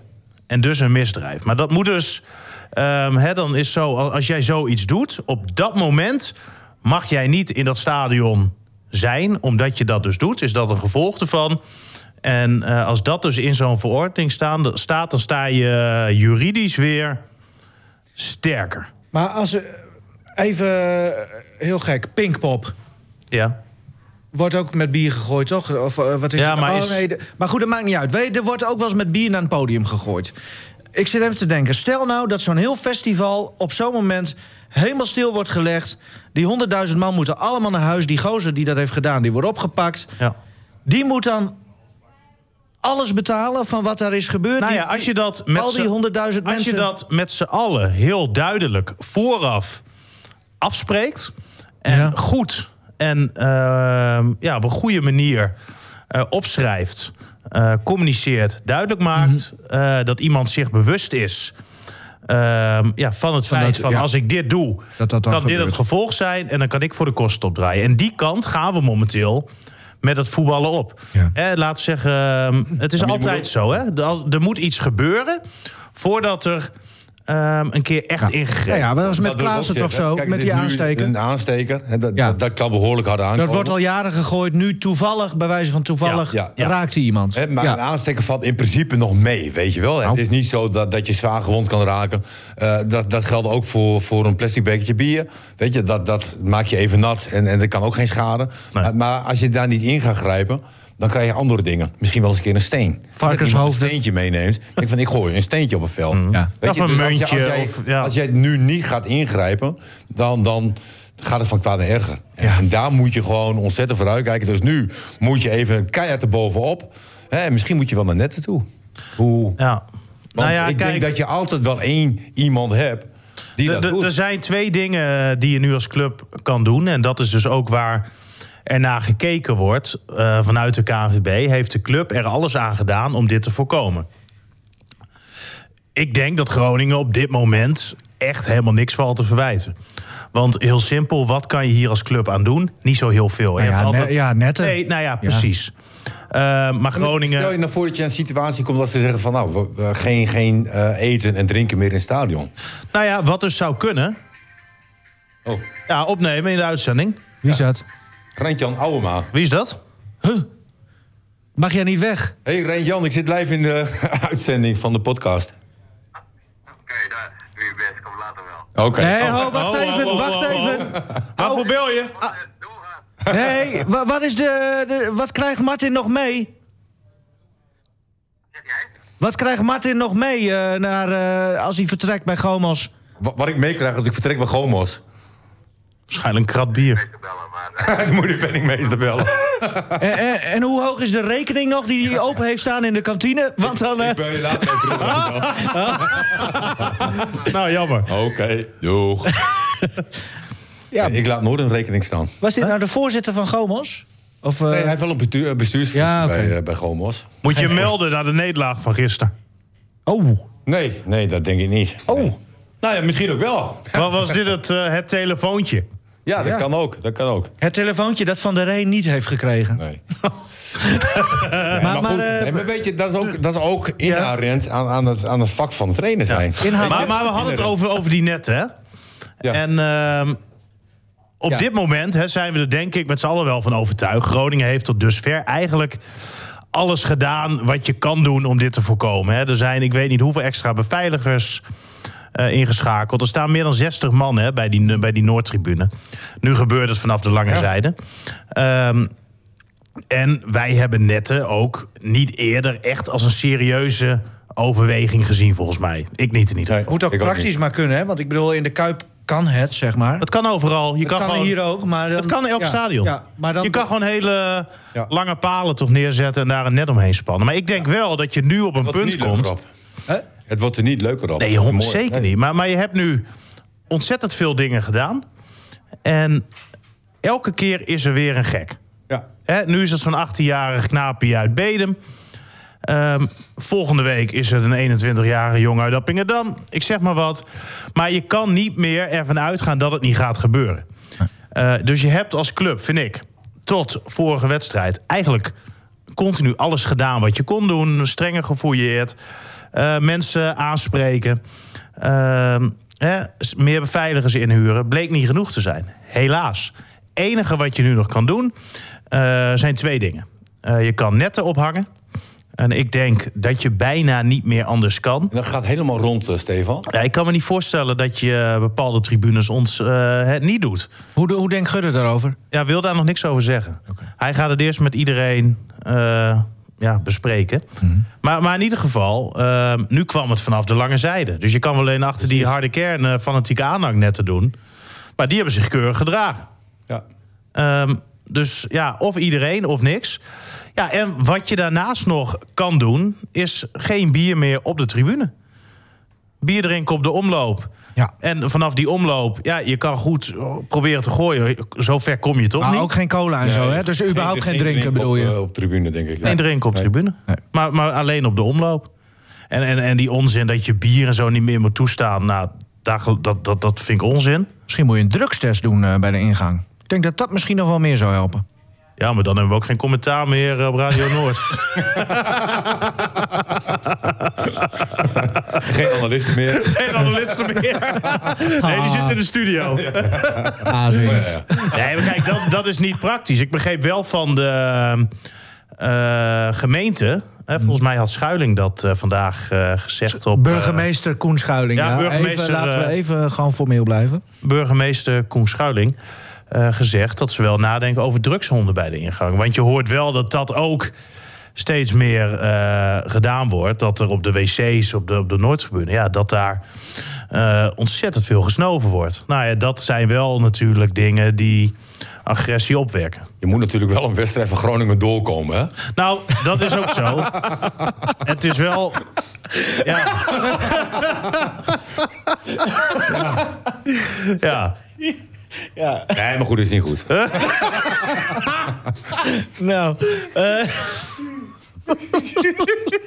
En dus een misdrijf. Maar dat moet dus. ehm, hè, dan is zo, als jij zoiets doet, op dat moment mag jij niet in dat stadion zijn, omdat je dat dus doet. Is dat een gevolg ervan? En eh, als dat dus in zo'n verordening staan, staat, dan sta je eh, juridisch weer sterker.
Maar als even eh, heel gek, Pinkpop.
Ja.
Wordt ook met bier gegooid, toch? Of wat is
Ja,
het?
maar
Oh,
is-
nee, de- maar goed, dat maakt niet uit. Weet er wordt ook wel eens met bier naar een podium gegooid. Ik zit even te denken. Stel nou dat zo'n heel festival op zo'n moment helemaal stil wordt gelegd. Die honderdduizend man moeten allemaal naar huis. Die gozer die dat heeft gedaan, die wordt opgepakt.
ja.
Die moet dan alles betalen van wat daar is gebeurd.
Nou ja, als je dat met
al die
z'n-
honderdduizend
Als
mensen...
je dat met z'n allen heel duidelijk vooraf afspreekt en
Ja.
goed en ehm, ja, op een goede manier eh, opschrijft, eh, communiceert, duidelijk maakt
Mhm.
eh, dat iemand zich bewust is ehm, ja, van het feit van
ja.
als ik dit doe,
Dat
kan dit het gevolg zijn en dan kan ik voor de kosten opdraaien. En die kant gaan we momenteel met het voetballen op.
Ja.
Hè, laten we zeggen, ehm, het is
moet
altijd zo. Hè? Er- Er moet iets gebeuren voordat er ehm, een keer echt
Ja.
ingegrepen
Ja, dat was met Klaassen toch
zeggen.
zo,
Kijk,
met die aansteker.
Een aansteker, hè, dat,
Ja.
dat, dat kan behoorlijk hard aankomen.
Dat wordt al jaren gegooid. Nu toevallig, bij wijze van toevallig,
Ja, ja.
raakt hij iemand.
Hè, maar
ja.
een aansteker valt in principe nog mee, weet je wel.
Nou.
Het is niet zo dat, dat je zwaar gewond kan raken. Eh, dat, dat geldt ook voor, voor een plastic bekertje bier. Weet je, dat, dat maak je even nat en, en dat kan ook geen schade.
Nee.
Maar, maar als je daar niet in gaat grijpen, dan krijg je andere dingen. Misschien wel eens een keer een steen.
Varkenshoofden.
een steentje meeneemt. Denk van, ik gooi een steentje op het veld.
Ja.
Weet
Of
je,
een
dus als, je-
muntje,
als, jij,
of- ja.
als jij nu niet gaat ingrijpen, dan... dan gaat het van kwaad naar erger. En daar moet je gewoon ontzettend voor uitkijken. Dus nu moet je even keihard erbovenop. Hè, en misschien moet je wel naar netten toe. Hoe?
Ja.
Want
Nou ja,
ik
kijk,
denk dat je altijd wel één iemand hebt die dat doet.
Er zijn twee dingen die je nu als club kan doen. En dat is dus ook waar er naar gekeken wordt eh, vanuit de KNVB. Heeft de club er alles aan gedaan om dit te voorkomen? Ik denk dat Groningen op dit moment echt helemaal niks valt te verwijten. Want heel simpel, wat kan je hier als club aan doen? Niet zo heel veel.
Nou ja, ne- ja, netten.
Nee, nou ja, precies. Eh, maar Groningen...
Stel je nou voor dat je in een situatie komt dat ze zeggen van... nou, we- we- geen, geen eh, eten en drinken meer in het stadion.
Nou ja, wat dus zou kunnen...
Oh,
Ja, opnemen in de uitzending.
Wie is dat?
Rentjan Ouwema.
Wie is dat?
Mag jij niet weg?
Hé hey, Rentjan, ik zit live in de uitzending van de podcast.
Oké, daar doe je best. Kom later wel.
Oké.
Nee,
Oh,
ho, wacht
oh,
even,
oh, oh,
wacht
oh, oh.
even.
Waarvoor bel je?
Doorgaan.
Nee, wa- wat, is de, de, wat krijgt Martin nog mee?
Zeg jij?
Wat krijgt Martin nog mee eh, naar, eh, als hij vertrekt bij Gomos?
Wa- Wat ik meekrijg als ik vertrek bij Gomos.
Waarschijnlijk een krat bier.
Eh,
Dan moet de penningmeester bellen.
En, en, en hoe hoog is de rekening nog die hij open heeft staan in de kantine? Want dan... eh,
Ik ben je later even.
Nou, jammer.
Oké, doeg.
ja,
Ik laat nooit een rekening staan.
was dit nou de voorzitter van Gomos? Of, eh,
Nee, hij heeft wel een bestuur, bestuursfunctie
Ja, oké.
bij, eh, bij Gomos.
Moet je melden naar de nederlaag van gisteren.
Oh,
Nee, nee, dat denk ik niet.
oh.
Nee. Nou ja, misschien ook wel.
Wat was dit het, eh, het telefoontje?
Ja, dat
Ja.
kan ook. Dat kan ook.
Het telefoontje dat Van der Reen niet heeft gekregen.
Nee.
maar
Maar,
maar,
goed,
eh,
nee, maar weet je, dat is ook, dat is ook inherent aan, aan, het, aan het vak van het trainer zijn.
Maar, maar we hadden het over, over die netten, hè?
Ja.
En ehm, op
Ja.
dit moment hè, zijn we er denk ik met z'n allen wel van overtuigd. Groningen heeft tot dusver eigenlijk alles gedaan wat je kan doen om dit te voorkomen. Hè. Er zijn, ik weet niet hoeveel extra beveiligers eh, ingeschakeld. Er staan meer dan 60 man hè, bij die, bij die Noordtribune. Nu gebeurt het vanaf de lange zijde. Ehm, en wij hebben netten ook niet eerder echt als een serieuze overweging gezien, volgens mij. Ik niet in ieder geval.
Moet ook
Ik
praktisch maar kunnen, hè? Want ik bedoel, in de Kuip kan het, zeg maar.
Het kan overal. Je
Het
kan,
kan
gewoon,
hier ook, maar... Dan,
Het kan in elk
ja,
stadion.
Ja, maar dan,
je kan gewoon hele
Ja.
lange palen toch neerzetten en daar een net omheen spannen. Maar ik denk wel dat je nu op een punt komt.
Het wordt er niet leuker op.
Nee, hond, zeker niet. Maar, maar je hebt nu ontzettend veel dingen gedaan. En elke keer is er weer een gek.
Ja.
Hè, nu is het zo'n 18-jarig knaapje uit Bedem. Ehm, volgende week is er een 21-jarige jongen uit Appingedam. Ik zeg maar wat. Maar je kan niet meer ervan uitgaan dat het niet gaat gebeuren. Eh, dus je hebt als club, vind ik, tot vorige wedstrijd... eigenlijk continu alles gedaan wat je kon doen. Strenger gefouilleerd. Eh, mensen aanspreken. ehm, hè, meer beveiligers inhuren. Bleek niet genoeg te zijn. Helaas. enige wat je nu nog kan doen... eh, zijn twee dingen. Eh, je kan netten ophangen. En ik denk dat je bijna niet meer anders kan.
En dat gaat helemaal rond, Stefan.
Ja, ik kan me niet voorstellen dat je bepaalde tribunes ons eh, het niet doet.
Hoe, hoe denkt Gudde daarover?
Ja, wil daar nog niks over zeggen. Hij gaat het eerst met iedereen eh, ja, bespreken. Maar, maar in ieder geval, eh, nu kwam het vanaf de lange zijde. Dus je kan wel alleen achter die harde kern eh, fanatieke aanhangnetten doen. Maar die hebben zich keurig gedragen.
Ja.
Ehm, dus ja, of iedereen of niks. Ja, en wat je daarnaast nog kan doen, is geen bier meer op de tribune. Bier drinken op de omloop.
Ja.
En vanaf die omloop, ja, je kan goed proberen te gooien. Zo ver kom je toch
Maar
niet?
ook geen cola en zo, hè? Dus überhaupt geen, drinken,
drink
bedoel
op,
je?
eh, op tribune, denk ik.
Geen drinken op
Nee.
tribune.
Nee.
Maar, maar alleen op de omloop. En, en, en die onzin dat je bier en zo niet meer moet toestaan. Nou, daar, gel- dat, dat, dat vind ik onzin.
Misschien moet je een drugstest doen eh, bij de ingang. Ik denk dat dat misschien nog wel meer zou helpen.
Ja, maar dan hebben we ook geen commentaar meer op Radio Noord.
Geen analisten meer.
Geen analisten meer. Nee, die zit in de studio.
Ah.
Nee, maar kijk, dat, dat is niet praktisch. Ik begreep wel van de eh, gemeente. Hè, volgens mij had Schuiling dat eh, vandaag eh, gezegd op... eh,
Burgemeester Koen Schuiling.
ja,
Ja,
burgemeester,
even, laten we even gewoon formeel blijven.
burgemeester Koen Schuiling eh, gezegd dat ze wel nadenken over drugshonden bij de ingang. Want je hoort wel dat dat ook steeds meer eh, gedaan wordt. Dat er op de wc's, op de, op de Noordtribune, ja, dat daar eh, ontzettend veel gesnoven wordt. Nou ja, dat zijn wel natuurlijk dingen die agressie opwekken.
Je moet natuurlijk wel een wedstrijd van Groningen doorkomen, hè?
Nou, dat is ook zo. Het is wel. Ja. Ja.
Nee, maar goed, is niet goed.
Nou, eh.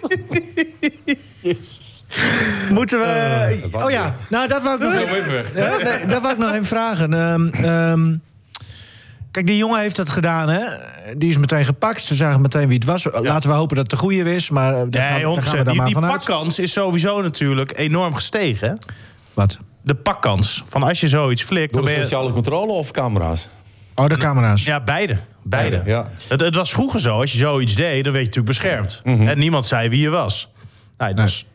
Moeten we...
wacht
oh ja, nou dat wou ik nog even... Ja, nee, dat wou ik nog even vragen. Ehm, ehm, kijk, die jongen heeft dat gedaan, hè? Die is meteen gepakt. Ze zagen meteen wie het was. Laten we hopen dat het de goede is, maar eh, daar gaan,
Nee,
daar gaan we
100%.
dan
Die,
maar
die
vanuit.
pakkans is sowieso natuurlijk enorm gestegen. Hè?
Wat?
De pakkans. Van als je zoiets flikt,
Door
dan ben je.
sociale controle of camera's?
Oh, de camera's.
Ja, beide. Beide.
Ja.
Het, het was vroeger zo, als je zoiets deed, dan werd je natuurlijk beschermd.
Mhm.
En niemand zei wie je was. Nou, dat, is,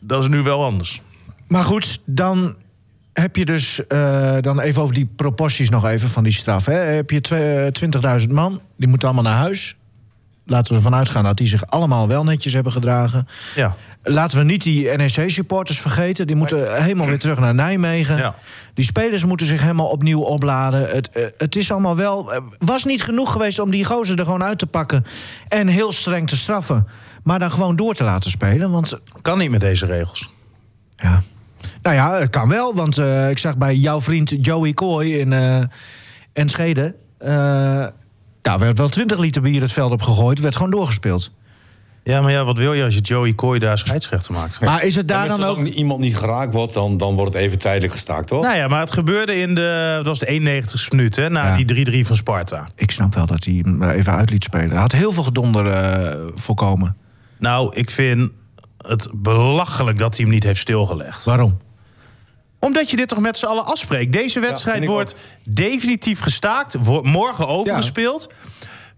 dat is nu wel anders.
Maar goed, dan heb je dus... eh, dan even over die proporties nog even van die straf. Hè? Heb je twee- eh, 20.000 man, die moeten allemaal naar huis. Laten we ervan uitgaan dat die zich allemaal wel netjes hebben gedragen.
Ja.
Laten we niet die NEC-supporters vergeten. Die moeten helemaal weer terug naar Nijmegen.
Ja.
Die spelers moeten zich helemaal opnieuw opladen. Het, eh, het is allemaal wel. eh, was niet genoeg geweest om die gozer er gewoon uit te pakken. En heel streng te straffen. Maar dan gewoon door te laten spelen. Want
Kan niet met deze regels.
ja. Nou ja, het kan wel. Want eh, ik zag bij jouw vriend Joey Kooi in Enschede. eh daar werd wel 20 liter bier het veld op gegooid. Werd gewoon doorgespeeld.
Ja, maar ja, wat wil je als je Joey Kooi daar scheidsrechter maakt?
Maar is het daar dan
er
ook.
dan iemand niet geraakt wordt, dan, dan wordt het even tijdelijk gestaakt, toch?
Nou ja, maar het gebeurde in de, dat was de 91ste minuut, hè, na
Ja.
die 3-3 van Sparta.
Ik snap wel dat hij hem even uit liet spelen. Hij had heel veel gedonder eh, voorkomen.
Nou, ik vind het belachelijk dat hij hem niet heeft stilgelegd.
Waarom?
Omdat je dit toch met z'n allen afspreekt. Deze wedstrijd wordt definitief gestaakt, wordt morgen overgespeeld.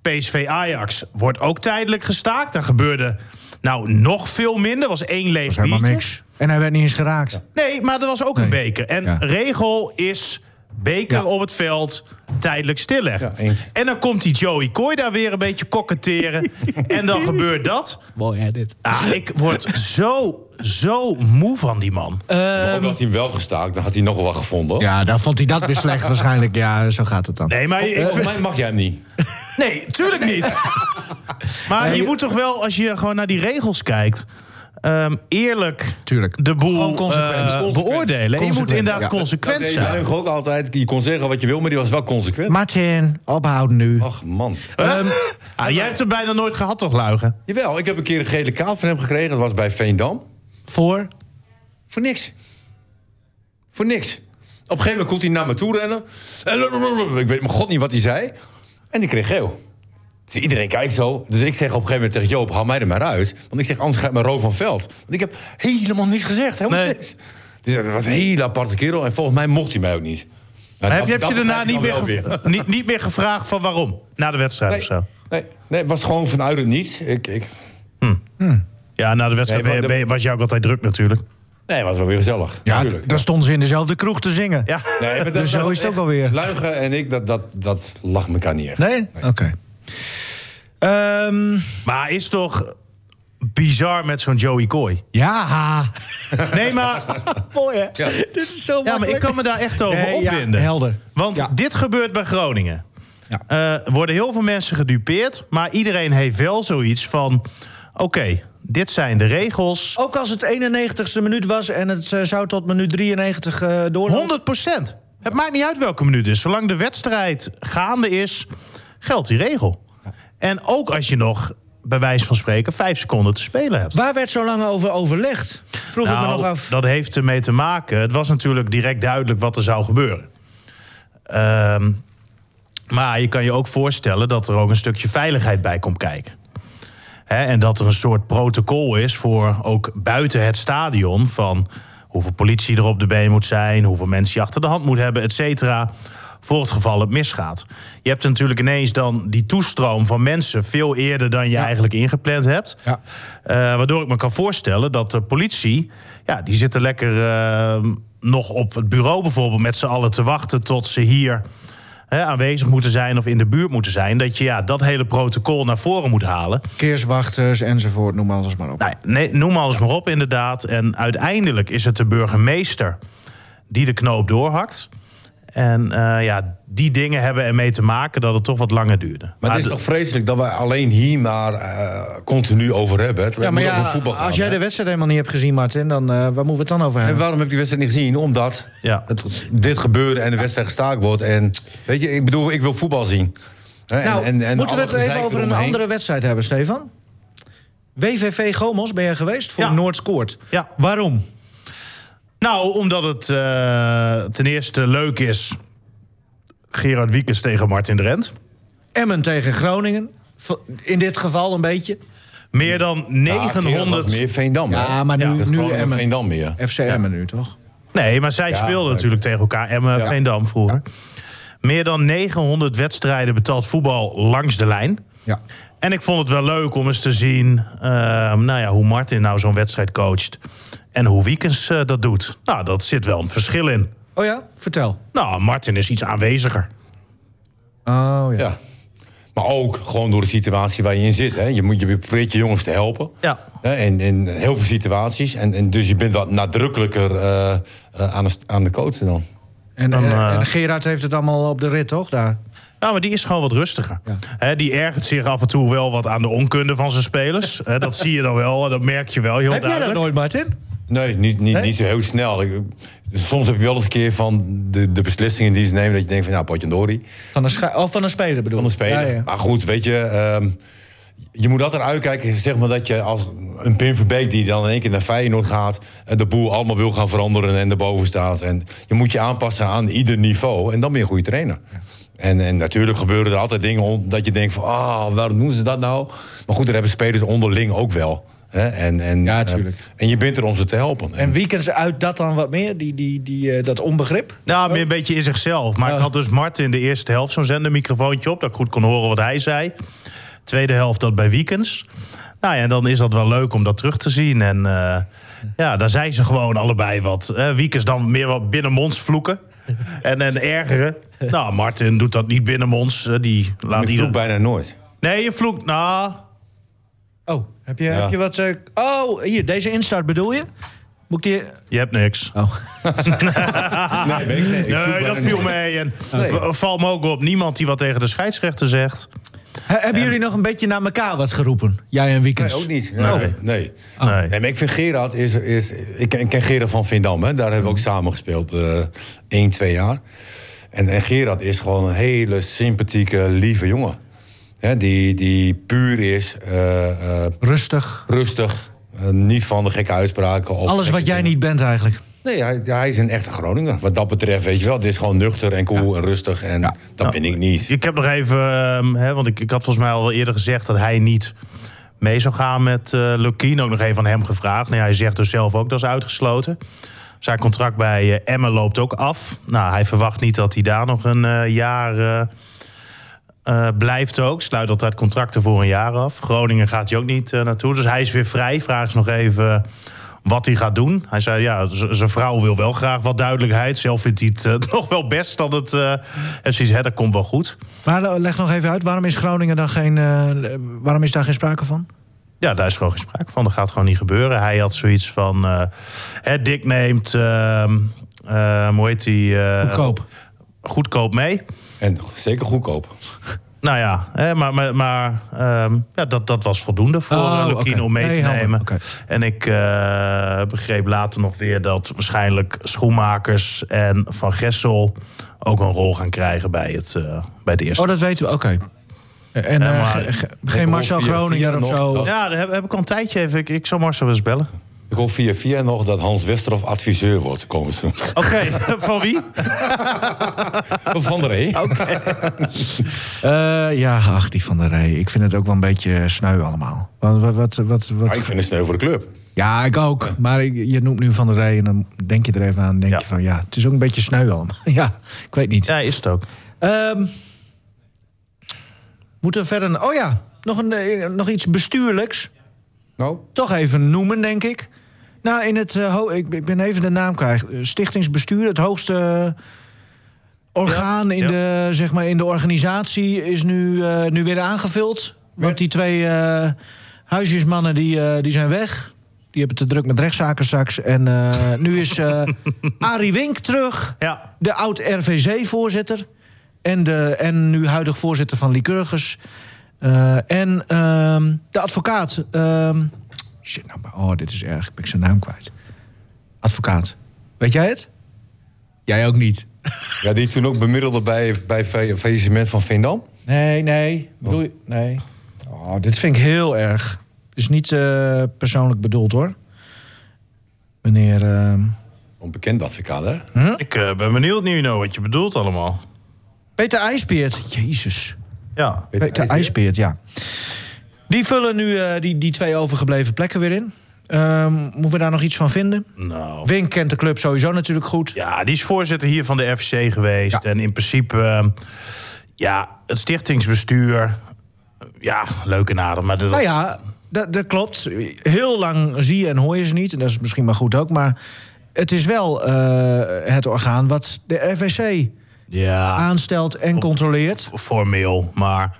PSV Ajax wordt ook tijdelijk gestaakt. Daar gebeurde nou nog veel minder. was één leeg biertje.
niks. En hij werd niet eens geraakt.
Nee, maar er was ook
Nee.
een beker. En
Ja.
regel is beker
Ja.
op het veld tijdelijk stilleggen.
Ja,
en dan komt die Joey Kooi daar weer een beetje koketteren. en dan gebeurt dat.
Mooi hè, dit.
Ah, ik word zo, zo moe van die man.
Maar ook had hij hem wel gestaakt, dan had hij nog wel wat gevonden.
Ja, dan vond hij dat weer slecht waarschijnlijk. Ja, zo gaat het dan.
Nee, maar
mij mag jij hem niet.
nee, tuurlijk niet. maar je moet toch wel, als je gewoon naar die regels kijkt... ehm, eerlijk
Tuurlijk.
de boel eh,
Consequent.
beoordelen. En je moet inderdaad
ja.
consequent
Dat
zijn.
Luig ook altijd. Je kon zeggen wat je wil, maar die was wel consequent.
Martin, ophouden nu.
Ach man.
Ehm, ah, jij hebt het bijna nooit gehad, toch, Luigen?
Jawel, ik heb een keer een gele kaart van hem gekregen. Dat was bij Veendam.
Voor?
Voor niks. Voor niks. Op een gegeven moment komt hij naar me toe rennen. En ik weet mijn god niet wat hij zei. En die kreeg geel. Dus iedereen kijkt zo. Dus ik zeg op een gegeven moment tegen Joop, haal mij er maar uit. Want ik zeg, anders ga ik mijn roof van veld. Want ik heb helemaal niks gezegd. Helemaal
Nee.
niks. Dus dat was een hele aparte kerel. En volgens mij mocht hij mij ook niet. Nou,
heb
dat-
je, heb
dat
je daarna niet meer, gev- niet, niet meer gevraagd van waarom? Na de wedstrijd
Nee,
of zo?
nee, nee, het was gewoon vanuit het niets. Ik, ik,
Ja, na de wedstrijd
Nee,
was je ook altijd druk natuurlijk.
nee, het was wel weer gezellig.
Ja,
Natuurlijk.
dan stonden ze in dezelfde kroeg te zingen.
Ja.
Nee, maar dat-
Dus zo is het ook alweer.
Luigen en ik, dat, dat, dat lag elkaar niet echt.
Nee? Oké. Ehm,
Maar is toch bizar met zo'n Joey Kooi?
ja.
Nee, maar,
Mooi hè?
Ja.
Dit is zo
ja, maar ik kan me daar echt over
Nee, ja,
opwinden.
helder.
Want
Ja.
dit gebeurt bij Groningen.
Ja.
Eh, er worden heel veel mensen gedupeerd, maar iedereen heeft wel zoiets van... Oké, dit zijn de regels.
Ook als het 91ste minuut was en het eh, zou tot minuut 93 eh doorlopen.
100 procent. Het maakt niet uit welke minuut het is. Zolang de wedstrijd gaande is, geldt die regel. En ook als je nog, bij wijze van spreken, vijf seconden te spelen hebt.
Waar werd zo lang over overlegd? Vroeg ik me nog af.
Nou, Dat heeft ermee te maken. Het was natuurlijk direct duidelijk wat er zou gebeuren. Ehm, maar je kan je ook voorstellen dat er ook een stukje veiligheid bij komt kijken. En dat er een soort protocol is voor ook buiten het stadion. Van hoeveel politie er op de been moet zijn, hoeveel mensen je achter de hand moet hebben, et cetera. Voor het geval het misgaat. Je hebt natuurlijk ineens dan die toestroom van mensen veel eerder dan je eigenlijk ingepland hebt.
Ja.
Eh, waardoor ik me kan voorstellen dat de politie, ja, die zitten lekker eh, nog op het bureau bijvoorbeeld met z'n allen te wachten tot ze hier aanwezig moeten zijn of in de buurt moeten zijn. Dat je ja, dat hele protocol naar voren moet halen.
Keerswachters enzovoort, noem alles maar op.
Nou, nee, noem alles maar op, inderdaad. En uiteindelijk is het de burgemeester die de knoop doorhakt. En eh, ja, die dingen hebben ermee te maken dat het toch wat langer duurde.
Maar het is toch vreselijk dat we alleen hier maar eh, continu over hebben. Het
ja, maar ja,
voetbal gaan,
als jij
hè?
de wedstrijd helemaal niet hebt gezien, Martin, dan eh, waar moeten we het dan over
En
hebben?
waarom heb ik die wedstrijd niet gezien? Omdat
Ja.
het, dit gebeurde en de wedstrijd gestaakt wordt. En weet je, ik bedoel, ik wil voetbal zien. Hè, en-
Nou,
en, en
moeten we het even over een andere wedstrijd hebben, Stefan? WVV Gomos, ben je geweest voor
Ja.
Noord scoort.
Ja.
Waarom?
Nou, omdat het eh, ten eerste leuk is. Gerard Wiekes tegen Martin Drent.
Emmen tegen Groningen. In dit geval een beetje.
Meer dan
Ja, Gerard was
900.
meer Veendam.
Ja, maar nu,
Ja,
nu Emmen.
Veendam meer.
FC Emmen nu, toch?
Nee, maar zij
Ja,
speelden natuurlijk tegen elkaar. Emmen,
Ja.
Veendam vroeger. Meer dan 900 wedstrijden betaald voetbal langs de lijn.
Ja.
En ik vond het wel leuk om eens te zien ehm, nou ja, hoe Martin nou zo'n wedstrijd coacht. En hoe Wiekens eh, dat doet. Nou, dat zit wel een verschil in.
Oh ja? Vertel.
Nou, Martin is iets aanweziger.
Oh ja.
Ja. Maar ook gewoon door de situatie waar je in zit. Hè. Je, moet, je probeert je jongens te helpen.
Ja.
Hè, in, in heel veel situaties. En, en dus je bent wat nadrukkelijker eh, eh, aan, de, aan de coachen dan.
En,
Dan,
en, en Gerard heeft het allemaal op de rit, toch? Daar.
Ja, maar die is gewoon wat rustiger.
Ja.
Die ergert zich af en toe wel wat aan de onkunde van zijn spelers. Hè, dat zie je dan wel, dat merk je wel heel
Heb jij dat
duidelijk.
nooit, Martin?
Nee, niet, niet,
Nee?
niet zo heel snel. Ik- soms heb je wel eens een keer van de, de beslissingen die ze nemen... dat je denkt van, nou, Potjandori,
Van een, oh, van een speler bedoel
van
ik.
speler.
Ja, ja.
Maar goed, weet je... ehm, je moet altijd uitkijken, zeg maar, dat je als een Pim Verbeek... die dan in één keer naar Feyenoord gaat... en de boel allemaal wil gaan veranderen en erboven staat. En je moet je aanpassen aan ieder niveau. En dan ben je een goede trainer. En, en natuurlijk gebeuren er altijd dingen dat je denkt van... ah, waarom doen ze dat nou? Maar goed, daar hebben spelers onderling ook wel. Hè? En, en,
Ja,
eh,
tuurlijk.
en je bent er om ze te helpen.
En weekends uit dat dan wat meer? Die, die, die, eh, dat onbegrip?
Nou, meer een beetje in zichzelf. Maar
Ja.
ik had dus Martin in de eerste helft zo'n zendermicrofoontje op... dat ik goed kon horen wat hij zei. Tweede helft dat bij Weekends. Nou ja, en dan is dat wel leuk om dat terug te zien. En eh, ja, daar zijn ze gewoon allebei wat. Uh, Weekends dan meer wat binnenmonds vloeken. en, en ergeren. Nou, Martin doet dat niet binnenmonds. eh, die laat
ik
ieder-
vloek bijna nooit.
Nee, je vloekt. Nou,
Oh, heb je,
Ja.
heb je wat... eh, oh, hier, deze instart bedoel je? Moet ik die...
je hebt niks.
Oh.
Nee, weet ik, nee, ik vloek
Nee,
bijna
dat viel mee. En
Nee.
v- valt me ook op. Niemand die wat tegen de scheidsrechter zegt.
He- hebben jullie nog een beetje naar elkaar wat geroepen? Jij en weekends?
Nee, ook niet. Nee,
Nee.
nee. nee.
Nee.
Nee, maar ik vind Gerard is... is ik, ken, ik ken Gerard van Vindam, hè. Daar hebben we ook samen gespeeld. eh 1, 2 jaar. En, en Gerard is gewoon een hele sympathieke, lieve jongen. Hè, die, die puur is, eh, eh,
Rustig.
rustig. eh, niet van de gekke uitspraken. Of
Alles wat jij
dingen.
niet bent eigenlijk.
Nee, hij, hij is een echte Groninger. Wat dat betreft, weet je wel. Het is gewoon nuchter en cool en rustig. En dat ben ik niet.
Ik heb nog even, ehm, hè, want ik, ik had volgens mij al eerder gezegd dat hij niet mee zou gaan met eh Lukien. Ook nog even aan hem gevraagd. Nou, ja, hij zegt dus zelf ook dat is uitgesloten. Zijn contract bij Emmen loopt ook af. Nou, hij verwacht niet dat hij daar nog een eh, jaar eh, blijft ook. Sluit altijd contracten voor een jaar af. Groningen gaat hij ook niet eh, naartoe. Dus hij is weer vrij. Vraag is nog even wat hij gaat doen. Hij zei, ja, zijn vrouw wil wel graag wat duidelijkheid. Zelf vindt hij het eh, nog wel best dat het... en zoiets, hè, dat komt wel goed.
Maar leg nog even uit, waarom is Groningen dan geen... waarom is daar geen sprake van?
Ja, daar is gewoon geen sprake van. Dat gaat gewoon niet gebeuren. Hij had zoiets van... hè, Dick neemt... ehm eh, hoe heet die?
Goedkoop.
Goedkoop mee.
En zeker goedkoop.
Nou ja, hè, maar, maar, maar ehm, ja, dat, dat was voldoende voor
Oh,
om mee te nemen. En ik eh, begreep later nog weer dat waarschijnlijk Schoenmakers en Van Gessel ook een rol gaan krijgen bij het, eh, bij het eerste.
Oh, dat weten we, oké. En eh,
maar-
geen Marcel Groninger
via
of zo?
Ja, heb, heb ik al een tijdje even. Ik, ik zal Marcel eens bellen.
Ik hoor via via nog dat Hans Westerhof adviseur wordt komend seizoen.
Oké, van wie?
Van der Rey.
Eh, ja, ach, die van der Rey. Ik vind het ook wel een beetje sneu allemaal. Wat, wat, wat, wat, wat-
Maar ik vind het sneu voor de club.
Ja, ik ook. Maar je noemt nu van der Rey en dan denk je er even aan. denk
Ja.
je van, ja, het is ook een beetje sneu allemaal. ja, ik weet niet.
Ja, is het ook.
Ehm, moeten we verder... Oh ja, nog, een, eh, nog iets bestuurlijks.
Nou?
Toch even noemen, denk ik. Nou, in het... eh, ik, ik ben even de naam kwijt. Eh, Stichtingsbestuur, het hoogste orgaan in,
ja.
De, zeg maar, in de organisatie... is nu, eh, nu weer aangevuld. Want die twee eh huisjesmannen die, eh, die zijn weg. Die hebben te druk met rechtszaken straks. En eh, nu is eh Arie Wink terug
Ja,
de oud-RVC-voorzitter. En, de, en nu huidig voorzitter van Lycurgus. Eh, en ehm, de advocaat. Shit, nou, maar- oh, dit is erg. Ik ben zijn naam kwijt. Advocaat. Weet jij het? Jij ook niet.
Ja, die toen ook bemiddelde bij, bij fa- faillissement van Veendam.
Nee, nee. Bedoel je? Nee. Oh, dit vind ik heel erg. Is niet eh, persoonlijk bedoeld hoor. Meneer. ehm,
Onbekend advocaat, hè?
ik eh, ben benieuwd nu nou wat je bedoelt allemaal.
Peter IJsbeert. Jezus.
Ja,
Peter IJsbeert, ja. Die vullen nu eh, die, die twee overgebleven plekken weer in. Ehm, moeten we daar nog iets van vinden?
nou...
Wink kent de club sowieso natuurlijk goed.
Ja, die is voorzitter hier van de FC geweest. En in principe, eh, ja, het stichtingsbestuur... Ja, leuk en aardig, maar... Dat,
Nou ja, dat, dat klopt. Heel lang zie je en hoor je ze niet. En dat is misschien maar goed ook. Maar het is wel eh, het orgaan wat de RVC
ja
aanstelt en controleert.
formeel. Maar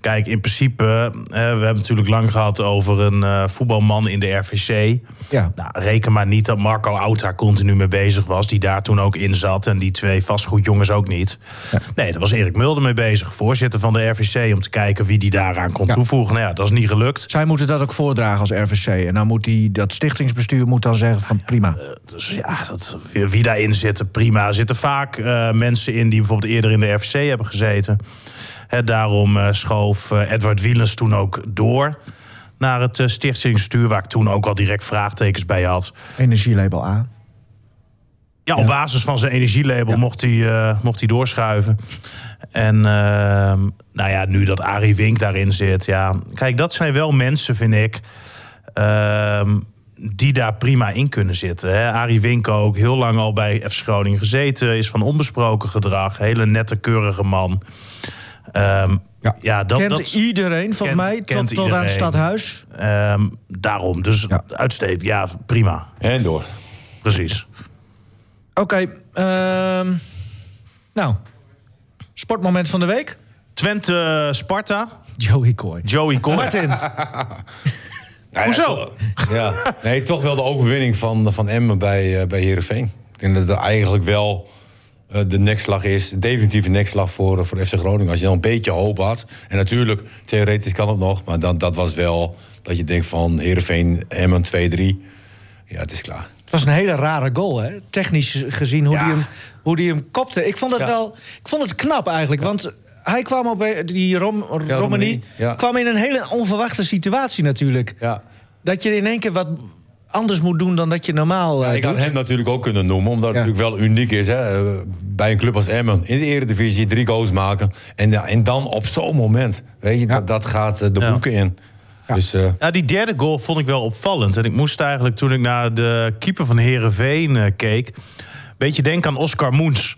kijk, in principe, eh, we hebben natuurlijk lang gehad over een eh, voetbalman in de RVC.
Ja.
Nou, reken maar niet dat Marco Oud daar continu mee bezig was, die daar toen ook in zat. En die twee vastgoedjongens ook niet. Nee, daar was Erik Mulder mee bezig, voorzitter van de RVC, om te kijken wie die daaraan kon
Ja.
toevoegen. Nou ja, dat is niet gelukt.
Zij moeten dat ook voordragen als RVC. En dan moet die, dat stichtingsbestuur moet dan zeggen van prima.
Dus ja, dat, wie, daarin zit, prima. Er zitten vaak eh, mensen in die bijvoorbeeld eerder in de RVC hebben gezeten. Daarom eh, schoof eh, Edward Wielens toen ook door naar het eh, stichtingsbestuur... waar ik toen ook al direct vraagtekens bij had.
Energielabel A.
Ja, op basis van zijn energielabel mocht, hij, mocht hij doorschuiven. En ehm, nou ja, nu dat Arie Wink daarin zit. Ja, kijk, dat zijn wel mensen, vind ik. ehm, die daar prima in kunnen zitten. Hè. Arie Wink ook, heel lang al bij FC Groningen gezeten. Is van onbesproken gedrag. Hele nette, keurige man. Ehm,
Ja.
ja. dat,
kent
dat,
iedereen volgens
kent-
mij
kent
tot, tot aan het stadhuis.
ehm, daarom, dus
Ja.
uitstekend. Ja, prima.
En door.
Precies.
Oké, ehm, nou, sportmoment van de week.
Twente, Sparta.
Joey Coy.
Joey Coy.
Martin.
Nou ja,
Hoezo?
Ja, nee, toch wel de overwinning van, van Emmen bij, eh bij Heerenveen. Ik denk dat het eigenlijk wel de nekslag is, de definitieve nekslag voor, eh, voor FC Groningen. Als je dan een beetje hoop had. En natuurlijk, theoretisch kan het nog. Maar dan, dat was wel dat je denkt van Heerenveen, Emmen 2-3. Ja, het is klaar.
Het was een hele rare goal, hè? Technisch gezien, hoe
Ja.
die hem, hoe die hem kopte. Ik vond het
Ja.
wel... Ik vond het knap eigenlijk, want... Hij kwam op eh, die Rom, Romani,
Romani, ja.
kwam in een hele onverwachte situatie natuurlijk.
Ja.
Dat je in één keer wat anders moet doen dan dat je normaal
Ja,
eh,
ik had
doet.
hem natuurlijk ook kunnen noemen, omdat het natuurlijk wel uniek is. Hè? Eh, Bij een club als Emmen in de Eredivisie drie goals maken. En, ja, en dan op zo'n moment, weet je, dat, dat gaat eh, de
Ja.
boeken in. Dus eh,
Ja, die derde goal vond ik wel opvallend. En ik moest eigenlijk, toen ik naar de keeper van Herenveen uh, keek... beetje denken aan Oscar Moens.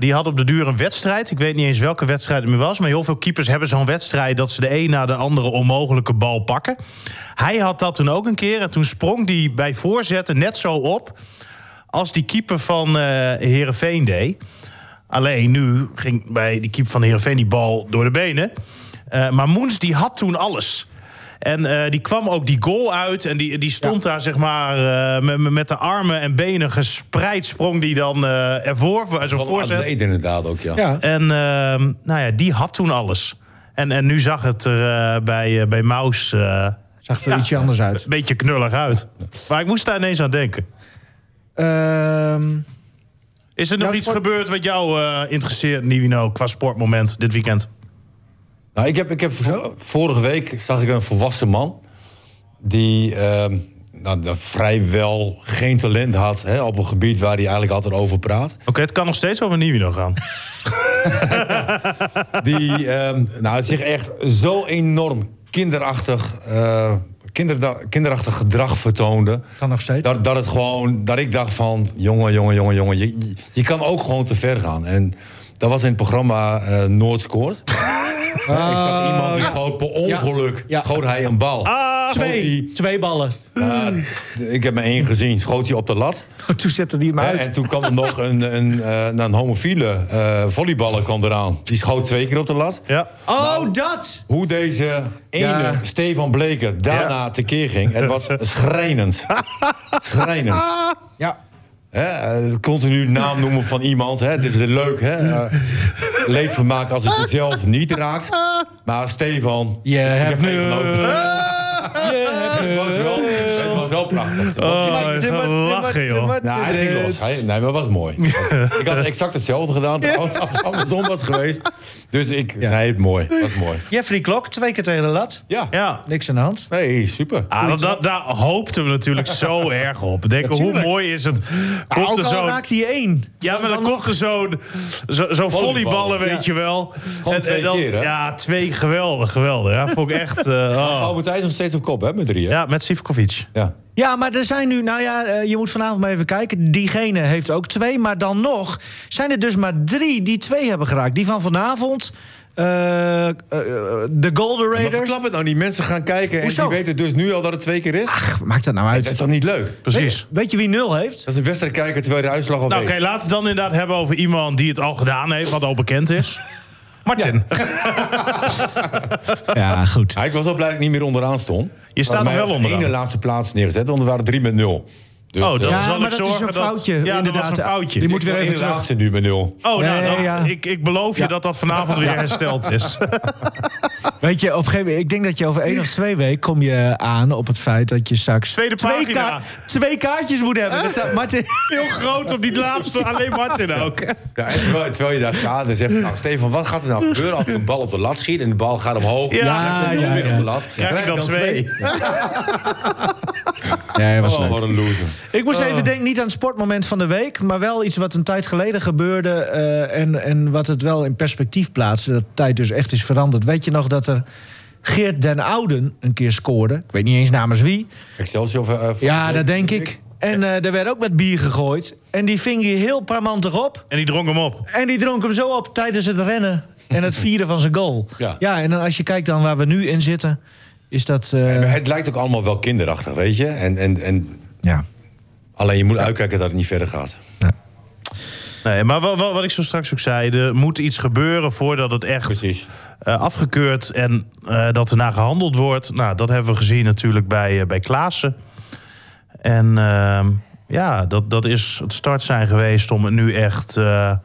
Die had op de duur een wedstrijd. Ik weet niet eens welke wedstrijd het meer was... maar heel veel keepers hebben zo'n wedstrijd... dat ze de een na de andere onmogelijke bal pakken. Hij had dat toen ook een keer. En toen sprong hij bij voorzetten net zo op... als die keeper van eh Herenveen deed. Alleen nu ging bij die keeper van Herenveen die bal door de benen. Eh, maar Moens die had toen alles. En eh, die kwam ook die goal uit. En die, die stond daar, zeg maar, eh, met, met de armen en benen gespreid. Sprong die dan eh, ervoor. Zo'n
wel een
voorzet.
atleet inderdaad ook, ja.
Ja.
En ehm, nou ja, die had toen alles. En, en nu zag het er eh, bij, bij Maus eh,
Zag er
Ja.
ietsje anders uit.
een beetje knullig uit. Maar ik moest daar ineens aan denken.
Ehm,
Is er nog iets
sport-
gebeurd wat jou eh, interesseert, Nivino, qua sportmoment dit weekend?
Nou, ik heb, ik heb vorige week zag ik een volwassen man die ehm, nou, vrijwel geen talent had hè, op een gebied waar hij eigenlijk altijd over praat.
Oké, het kan nog steeds over Nivino gaan.
Die ehm, nou, zich echt zo enorm kinderachtig, eh, kinderda- kinderachtig gedrag vertoonde.
kan nog steeds.
Dat, dat het gewoon, dat ik dacht van, jongen, jongen, jongen, jongen, je, je- je kan ook gewoon te ver gaan. En dat was in het programma eh Noord Scoort. Ja, ik zag iemand die schoot per ongeluk,
Ja.
schoot hij een bal.
Ah,
twee, twee ballen.
ik heb maar één gezien, schoot hij op de lat.
Toen zette hij hem uit.
en toen kwam er nog een, een, eh, nou, een homofiele eh volleyballer kwam eraan. Die schoot twee keer op de lat.
Ja.
Oh, dat!
Hoe deze ene
Ja.
Stefan Bleker daarna tekeer ging, het was schrijnend. schrijnend.
Ja.
Hè, eh, continu naam noemen van iemand. Hè, het is leuk, hè? eh, leedvermaak als het jezelf niet raakt. Maar Stefan,
Je hebt
genoten. Wel, het was wel prachtig.
Oh, lachen, joh.
Nou, hij ging los. Hij, nee, maar het was mooi. ik had exact hetzelfde gedaan als, als het andersom was geweest. Dus ik,
Ja.
nee, mooi. Dat was mooi.
Jeffrey Klok, twee keer tegen de lat.
Ja,
Ja.
Niks aan de hand.
nee, super.
Ah, dat, dat- daar hoopten we natuurlijk zo erg op. Denken, hoe mooi is het? Komt
ook
er
al
zo'n
raakt hij één.
Ja, maar dan komt er zo'n zo, zo volleyballen, weet
Ja.
je wel.
Gewoon twee
dan,
keer, hè?
Ja, twee geweldig, geweldig. Ja, vond ik echt... eh, oh.
Albert Thijs nog steeds op kop, hè, met drie, hè?
Ja, met Sivkovic.
Ja.
Ja, maar er zijn nu, nou ja, eh, je moet vanavond maar even kijken. Diegene heeft ook twee, maar dan nog zijn er dus maar drie die twee hebben geraakt. Die van vanavond, eh, eh, de Golden
Maar
Raider.
verklap het nou niet. Mensen gaan kijken en
Hoezo?
die weten dus nu al dat het twee keer is.
Ach, maakt dat nou uit?
dat is toch niet leuk?
Precies.
Weet, weet je wie nul heeft?
Dat is een wedstrijd kijken terwijl je de uitslag al
Nou, oké, laten we het dan inderdaad hebben over iemand die het al gedaan heeft, wat al bekend is. Martin.
Ja, goed.
Ja, ik was wel blij dat ik niet meer onderaan stond.
Je staat nog wel
op de
onderaan.
ene laatste plaats neergezet, want we waren 3 met 0. Dus,
Oh, dan
Ja,
zal
maar
ik
dat is
zorgen
een
dat...
foutje,
Ja, dat was
inderdaad.
een foutje.
Die moet weer
in
even terug.
laatste nu met 0.
Oh, nou,
Nee,
dan-
ja.
ik, ik beloof je
Ja.
dat dat vanavond weer hersteld is.
Weet je, op een gegeven moment, ik denk dat je over één of twee weken kom je aan op het feit dat je straks
Tweede
twee,
pagina.
twee kaartjes moet hebben. Er staat Martin.
Heel groot op die laatste, alleen Martin ook.
Ja, en terwijl, terwijl je daar staat en zegt... Nou, Stefan, wat gaat er nou gebeuren als ik een bal op de lat schiet... en de bal gaat omhoog?
Ja,
ja,
hij weer
ja.
op de lat.
Krijg ik dan twee?
Ja, was
Oh, wat een loser.
Ik moest even denken, niet aan het sportmoment van de week... maar wel iets wat een tijd geleden gebeurde... eh, en, en wat het wel in perspectief plaatste... dat de tijd dus echt is veranderd. Weet je nog dat er Geert den Ouden een keer scoorde? Ik weet niet eens namens wie.
Excelsior... van-
Ja, dat denk ik. En eh, er werd ook met bier gegooid. En die ving hij heel parmantig op.
En die dronk hem op.
En die dronk hem zo op tijdens het rennen... en het vieren van zijn goal.
Ja.
ja en dan als je kijkt dan waar we nu in zitten... is dat... eh,
Het lijkt ook allemaal wel kinderachtig, weet je? En, en, en
ja.
Alleen je moet uitkijken dat het niet verder gaat.
Nee, maar wat, wat, wat ik zo straks ook zei, er moet iets gebeuren voordat het echt
Precies.
eh, afgekeurd en eh, dat er naar gehandeld wordt. Nou, dat hebben we gezien natuurlijk bij, eh, bij Klaassen. En ehm, ja, dat, dat is het start zijn geweest om het nu echt eh,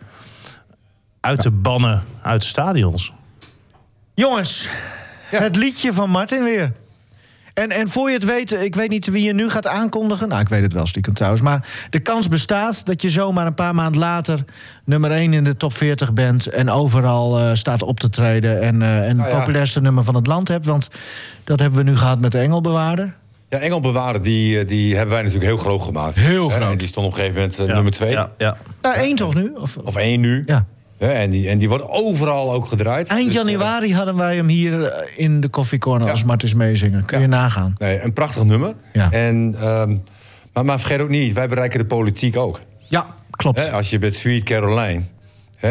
uit te bannen uit de stadions.
Jongens, het liedje van Martin weer. En, en voor je het weet, ik weet niet wie je nu gaat aankondigen. Nou, ik weet het wel stiekem trouwens. Maar de kans bestaat dat je zomaar een paar maanden later... nummer 1 in de top 40 bent... en overal eh, staat op te treden... en, eh, en het
Nou ja.
populairste nummer van het land hebt. Want dat hebben we nu gehad met de Engelbewaarder.
Ja, Engelbewaarder, die, eh, die hebben wij natuurlijk heel groot gemaakt.
Heel groot.
En die stond op een gegeven moment eh,
Ja,
nummer twee.
Ja, ja.
Nou, één toch nu? Of,
Of één nu.
ja.
En, die, en die wordt overal ook gedraaid.
Eind
Dus, eh,
januari hadden wij hem hier eh, in de Coffee Corner
Ja.
als Martins meezingen. Kun je nagaan.
nee, een prachtig nummer. En, ehm, maar, maar vergeet ook niet, wij bereiken de politiek ook.
Ja, klopt.
Als je met Sweet Caroline...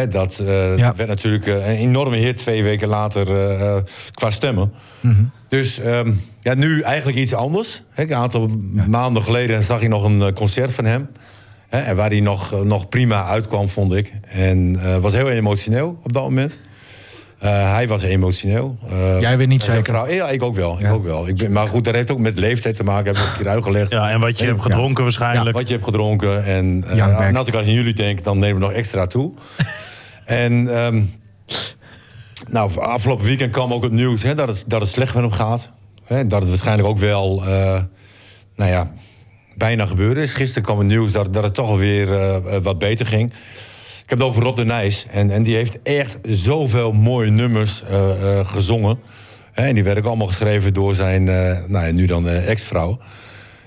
Dat eh,
Ja.
werd natuurlijk eh, een enorme hit twee weken later eh, eh, qua stemmen.
Mhm.
Dus ehm, ja, nu eigenlijk iets anders. Een aantal maanden geleden zag je nog een eh, concert van hem. Hè, en waar hij nog, eh, nog prima uitkwam, vond ik. En eh, was heel emotioneel op dat moment. Eh, hij was emotioneel.
Jij weer niet zeker?
vrouw- ja, ik ook wel. Ik ook wel. Ik ben, maar goed, dat heeft ook met leeftijd te maken. Heb ik eens een keer uitgelegd.
ja, en wat je hebt gedronken waarschijnlijk.
Wat je hebt gedronken. En, eh, en als ik aan jullie denk, dan nemen we nog extra toe. en, ehm, Nou, afgelopen weekend kwam ook het nieuws hè, dat, het, dat het slecht met hem gaat. Hè, dat het waarschijnlijk ook wel, eh, nou ja, bijna gebeurd is. Gisteren kwam het nieuws dat, dat het toch alweer uh, wat beter ging. Ik heb het over Rob de Nijs. En, en die heeft echt zoveel mooie nummers uh, gezongen. En die werden ook allemaal geschreven door zijn, nou ja, nu dan ex-vrouw.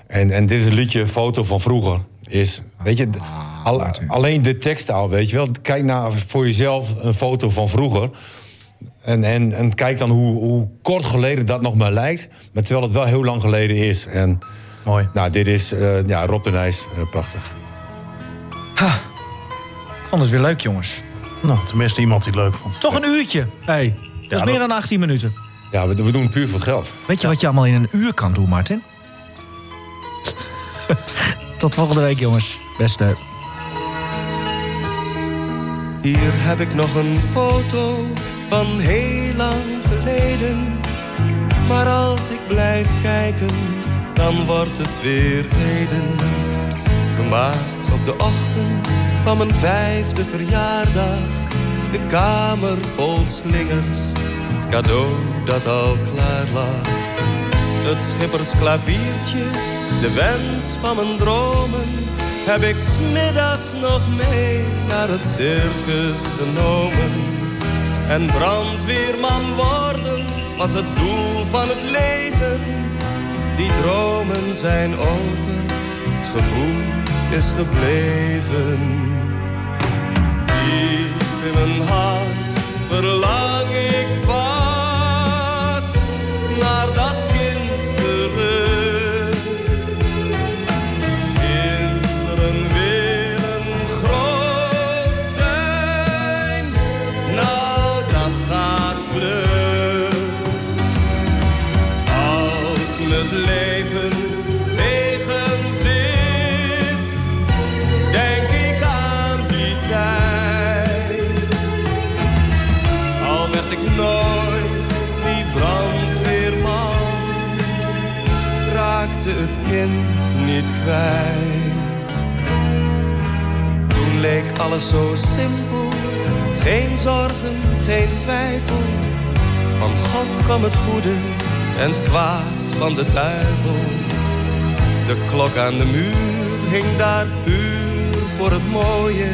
En, en dit is een liedje, foto van vroeger. Is, weet je, al, alleen de tekst al, weet je wel. Kijk naar voor jezelf een foto van vroeger. En, en, en kijk dan hoe, hoe kort geleden dat nog maar lijkt. Maar terwijl het wel heel lang geleden is. En,
Mooi.
Nou, dit is uh, ja, Rob de Nijs, uh, prachtig.
Ha. Ik vond het weer leuk, jongens.
Nou, tenminste iemand die het leuk vond.
Toch een uurtje. Hey, dat ja, is meer dan 18 minuten.
Ja, we, we, doen het puur voor het geld.
Weet je ja. wat je allemaal in een uur kan doen, Martin? Tot volgende week, jongens. Beste.
Hier heb ik nog een foto van heel lang geleden. Maar als ik blijf kijken, dan wordt het weer heden. Gemaakt op de ochtend van mijn vijfde verjaardag. De kamer vol slingers, cadeau dat al klaar lag. Het schippersklaviertje, de wens van mijn dromen heb ik smiddags nog mee naar het circus genomen. En brandweerman worden was het doel van het leven. Die dromen zijn over, het gevoel is gebleven. Diep in mijn hart verlang ik vaak naar dat ik nooit die brandweerman, raakte het kind niet kwijt. Toen leek alles zo simpel, geen zorgen, geen twijfel. Van God kwam het goede en het kwaad van de duivel. De klok aan de muur hing daar puur voor het mooie.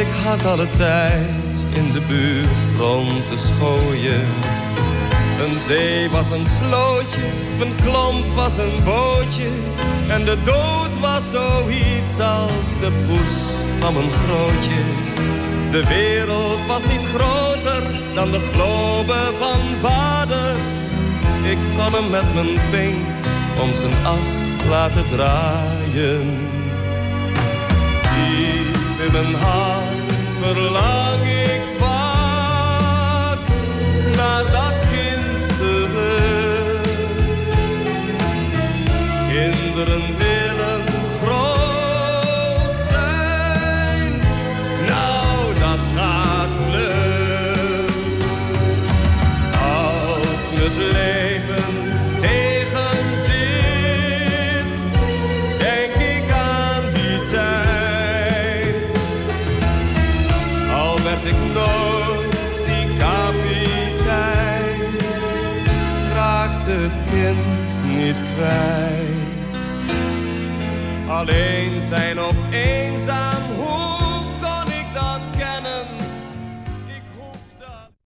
Ik had alle tijd in de buurt rond te schooien. Een zee was een slootje, mijn klomp was een bootje. En de dood was zoiets als de poes van mijn grootje. De wereld was niet groter dan de globe van vader. Ik kon hem met mijn pink om zijn as laten draaien. Diep in mijn hart verlang ik vaak naar dat kind terug. Kinderen Alleen zijn of eenzaam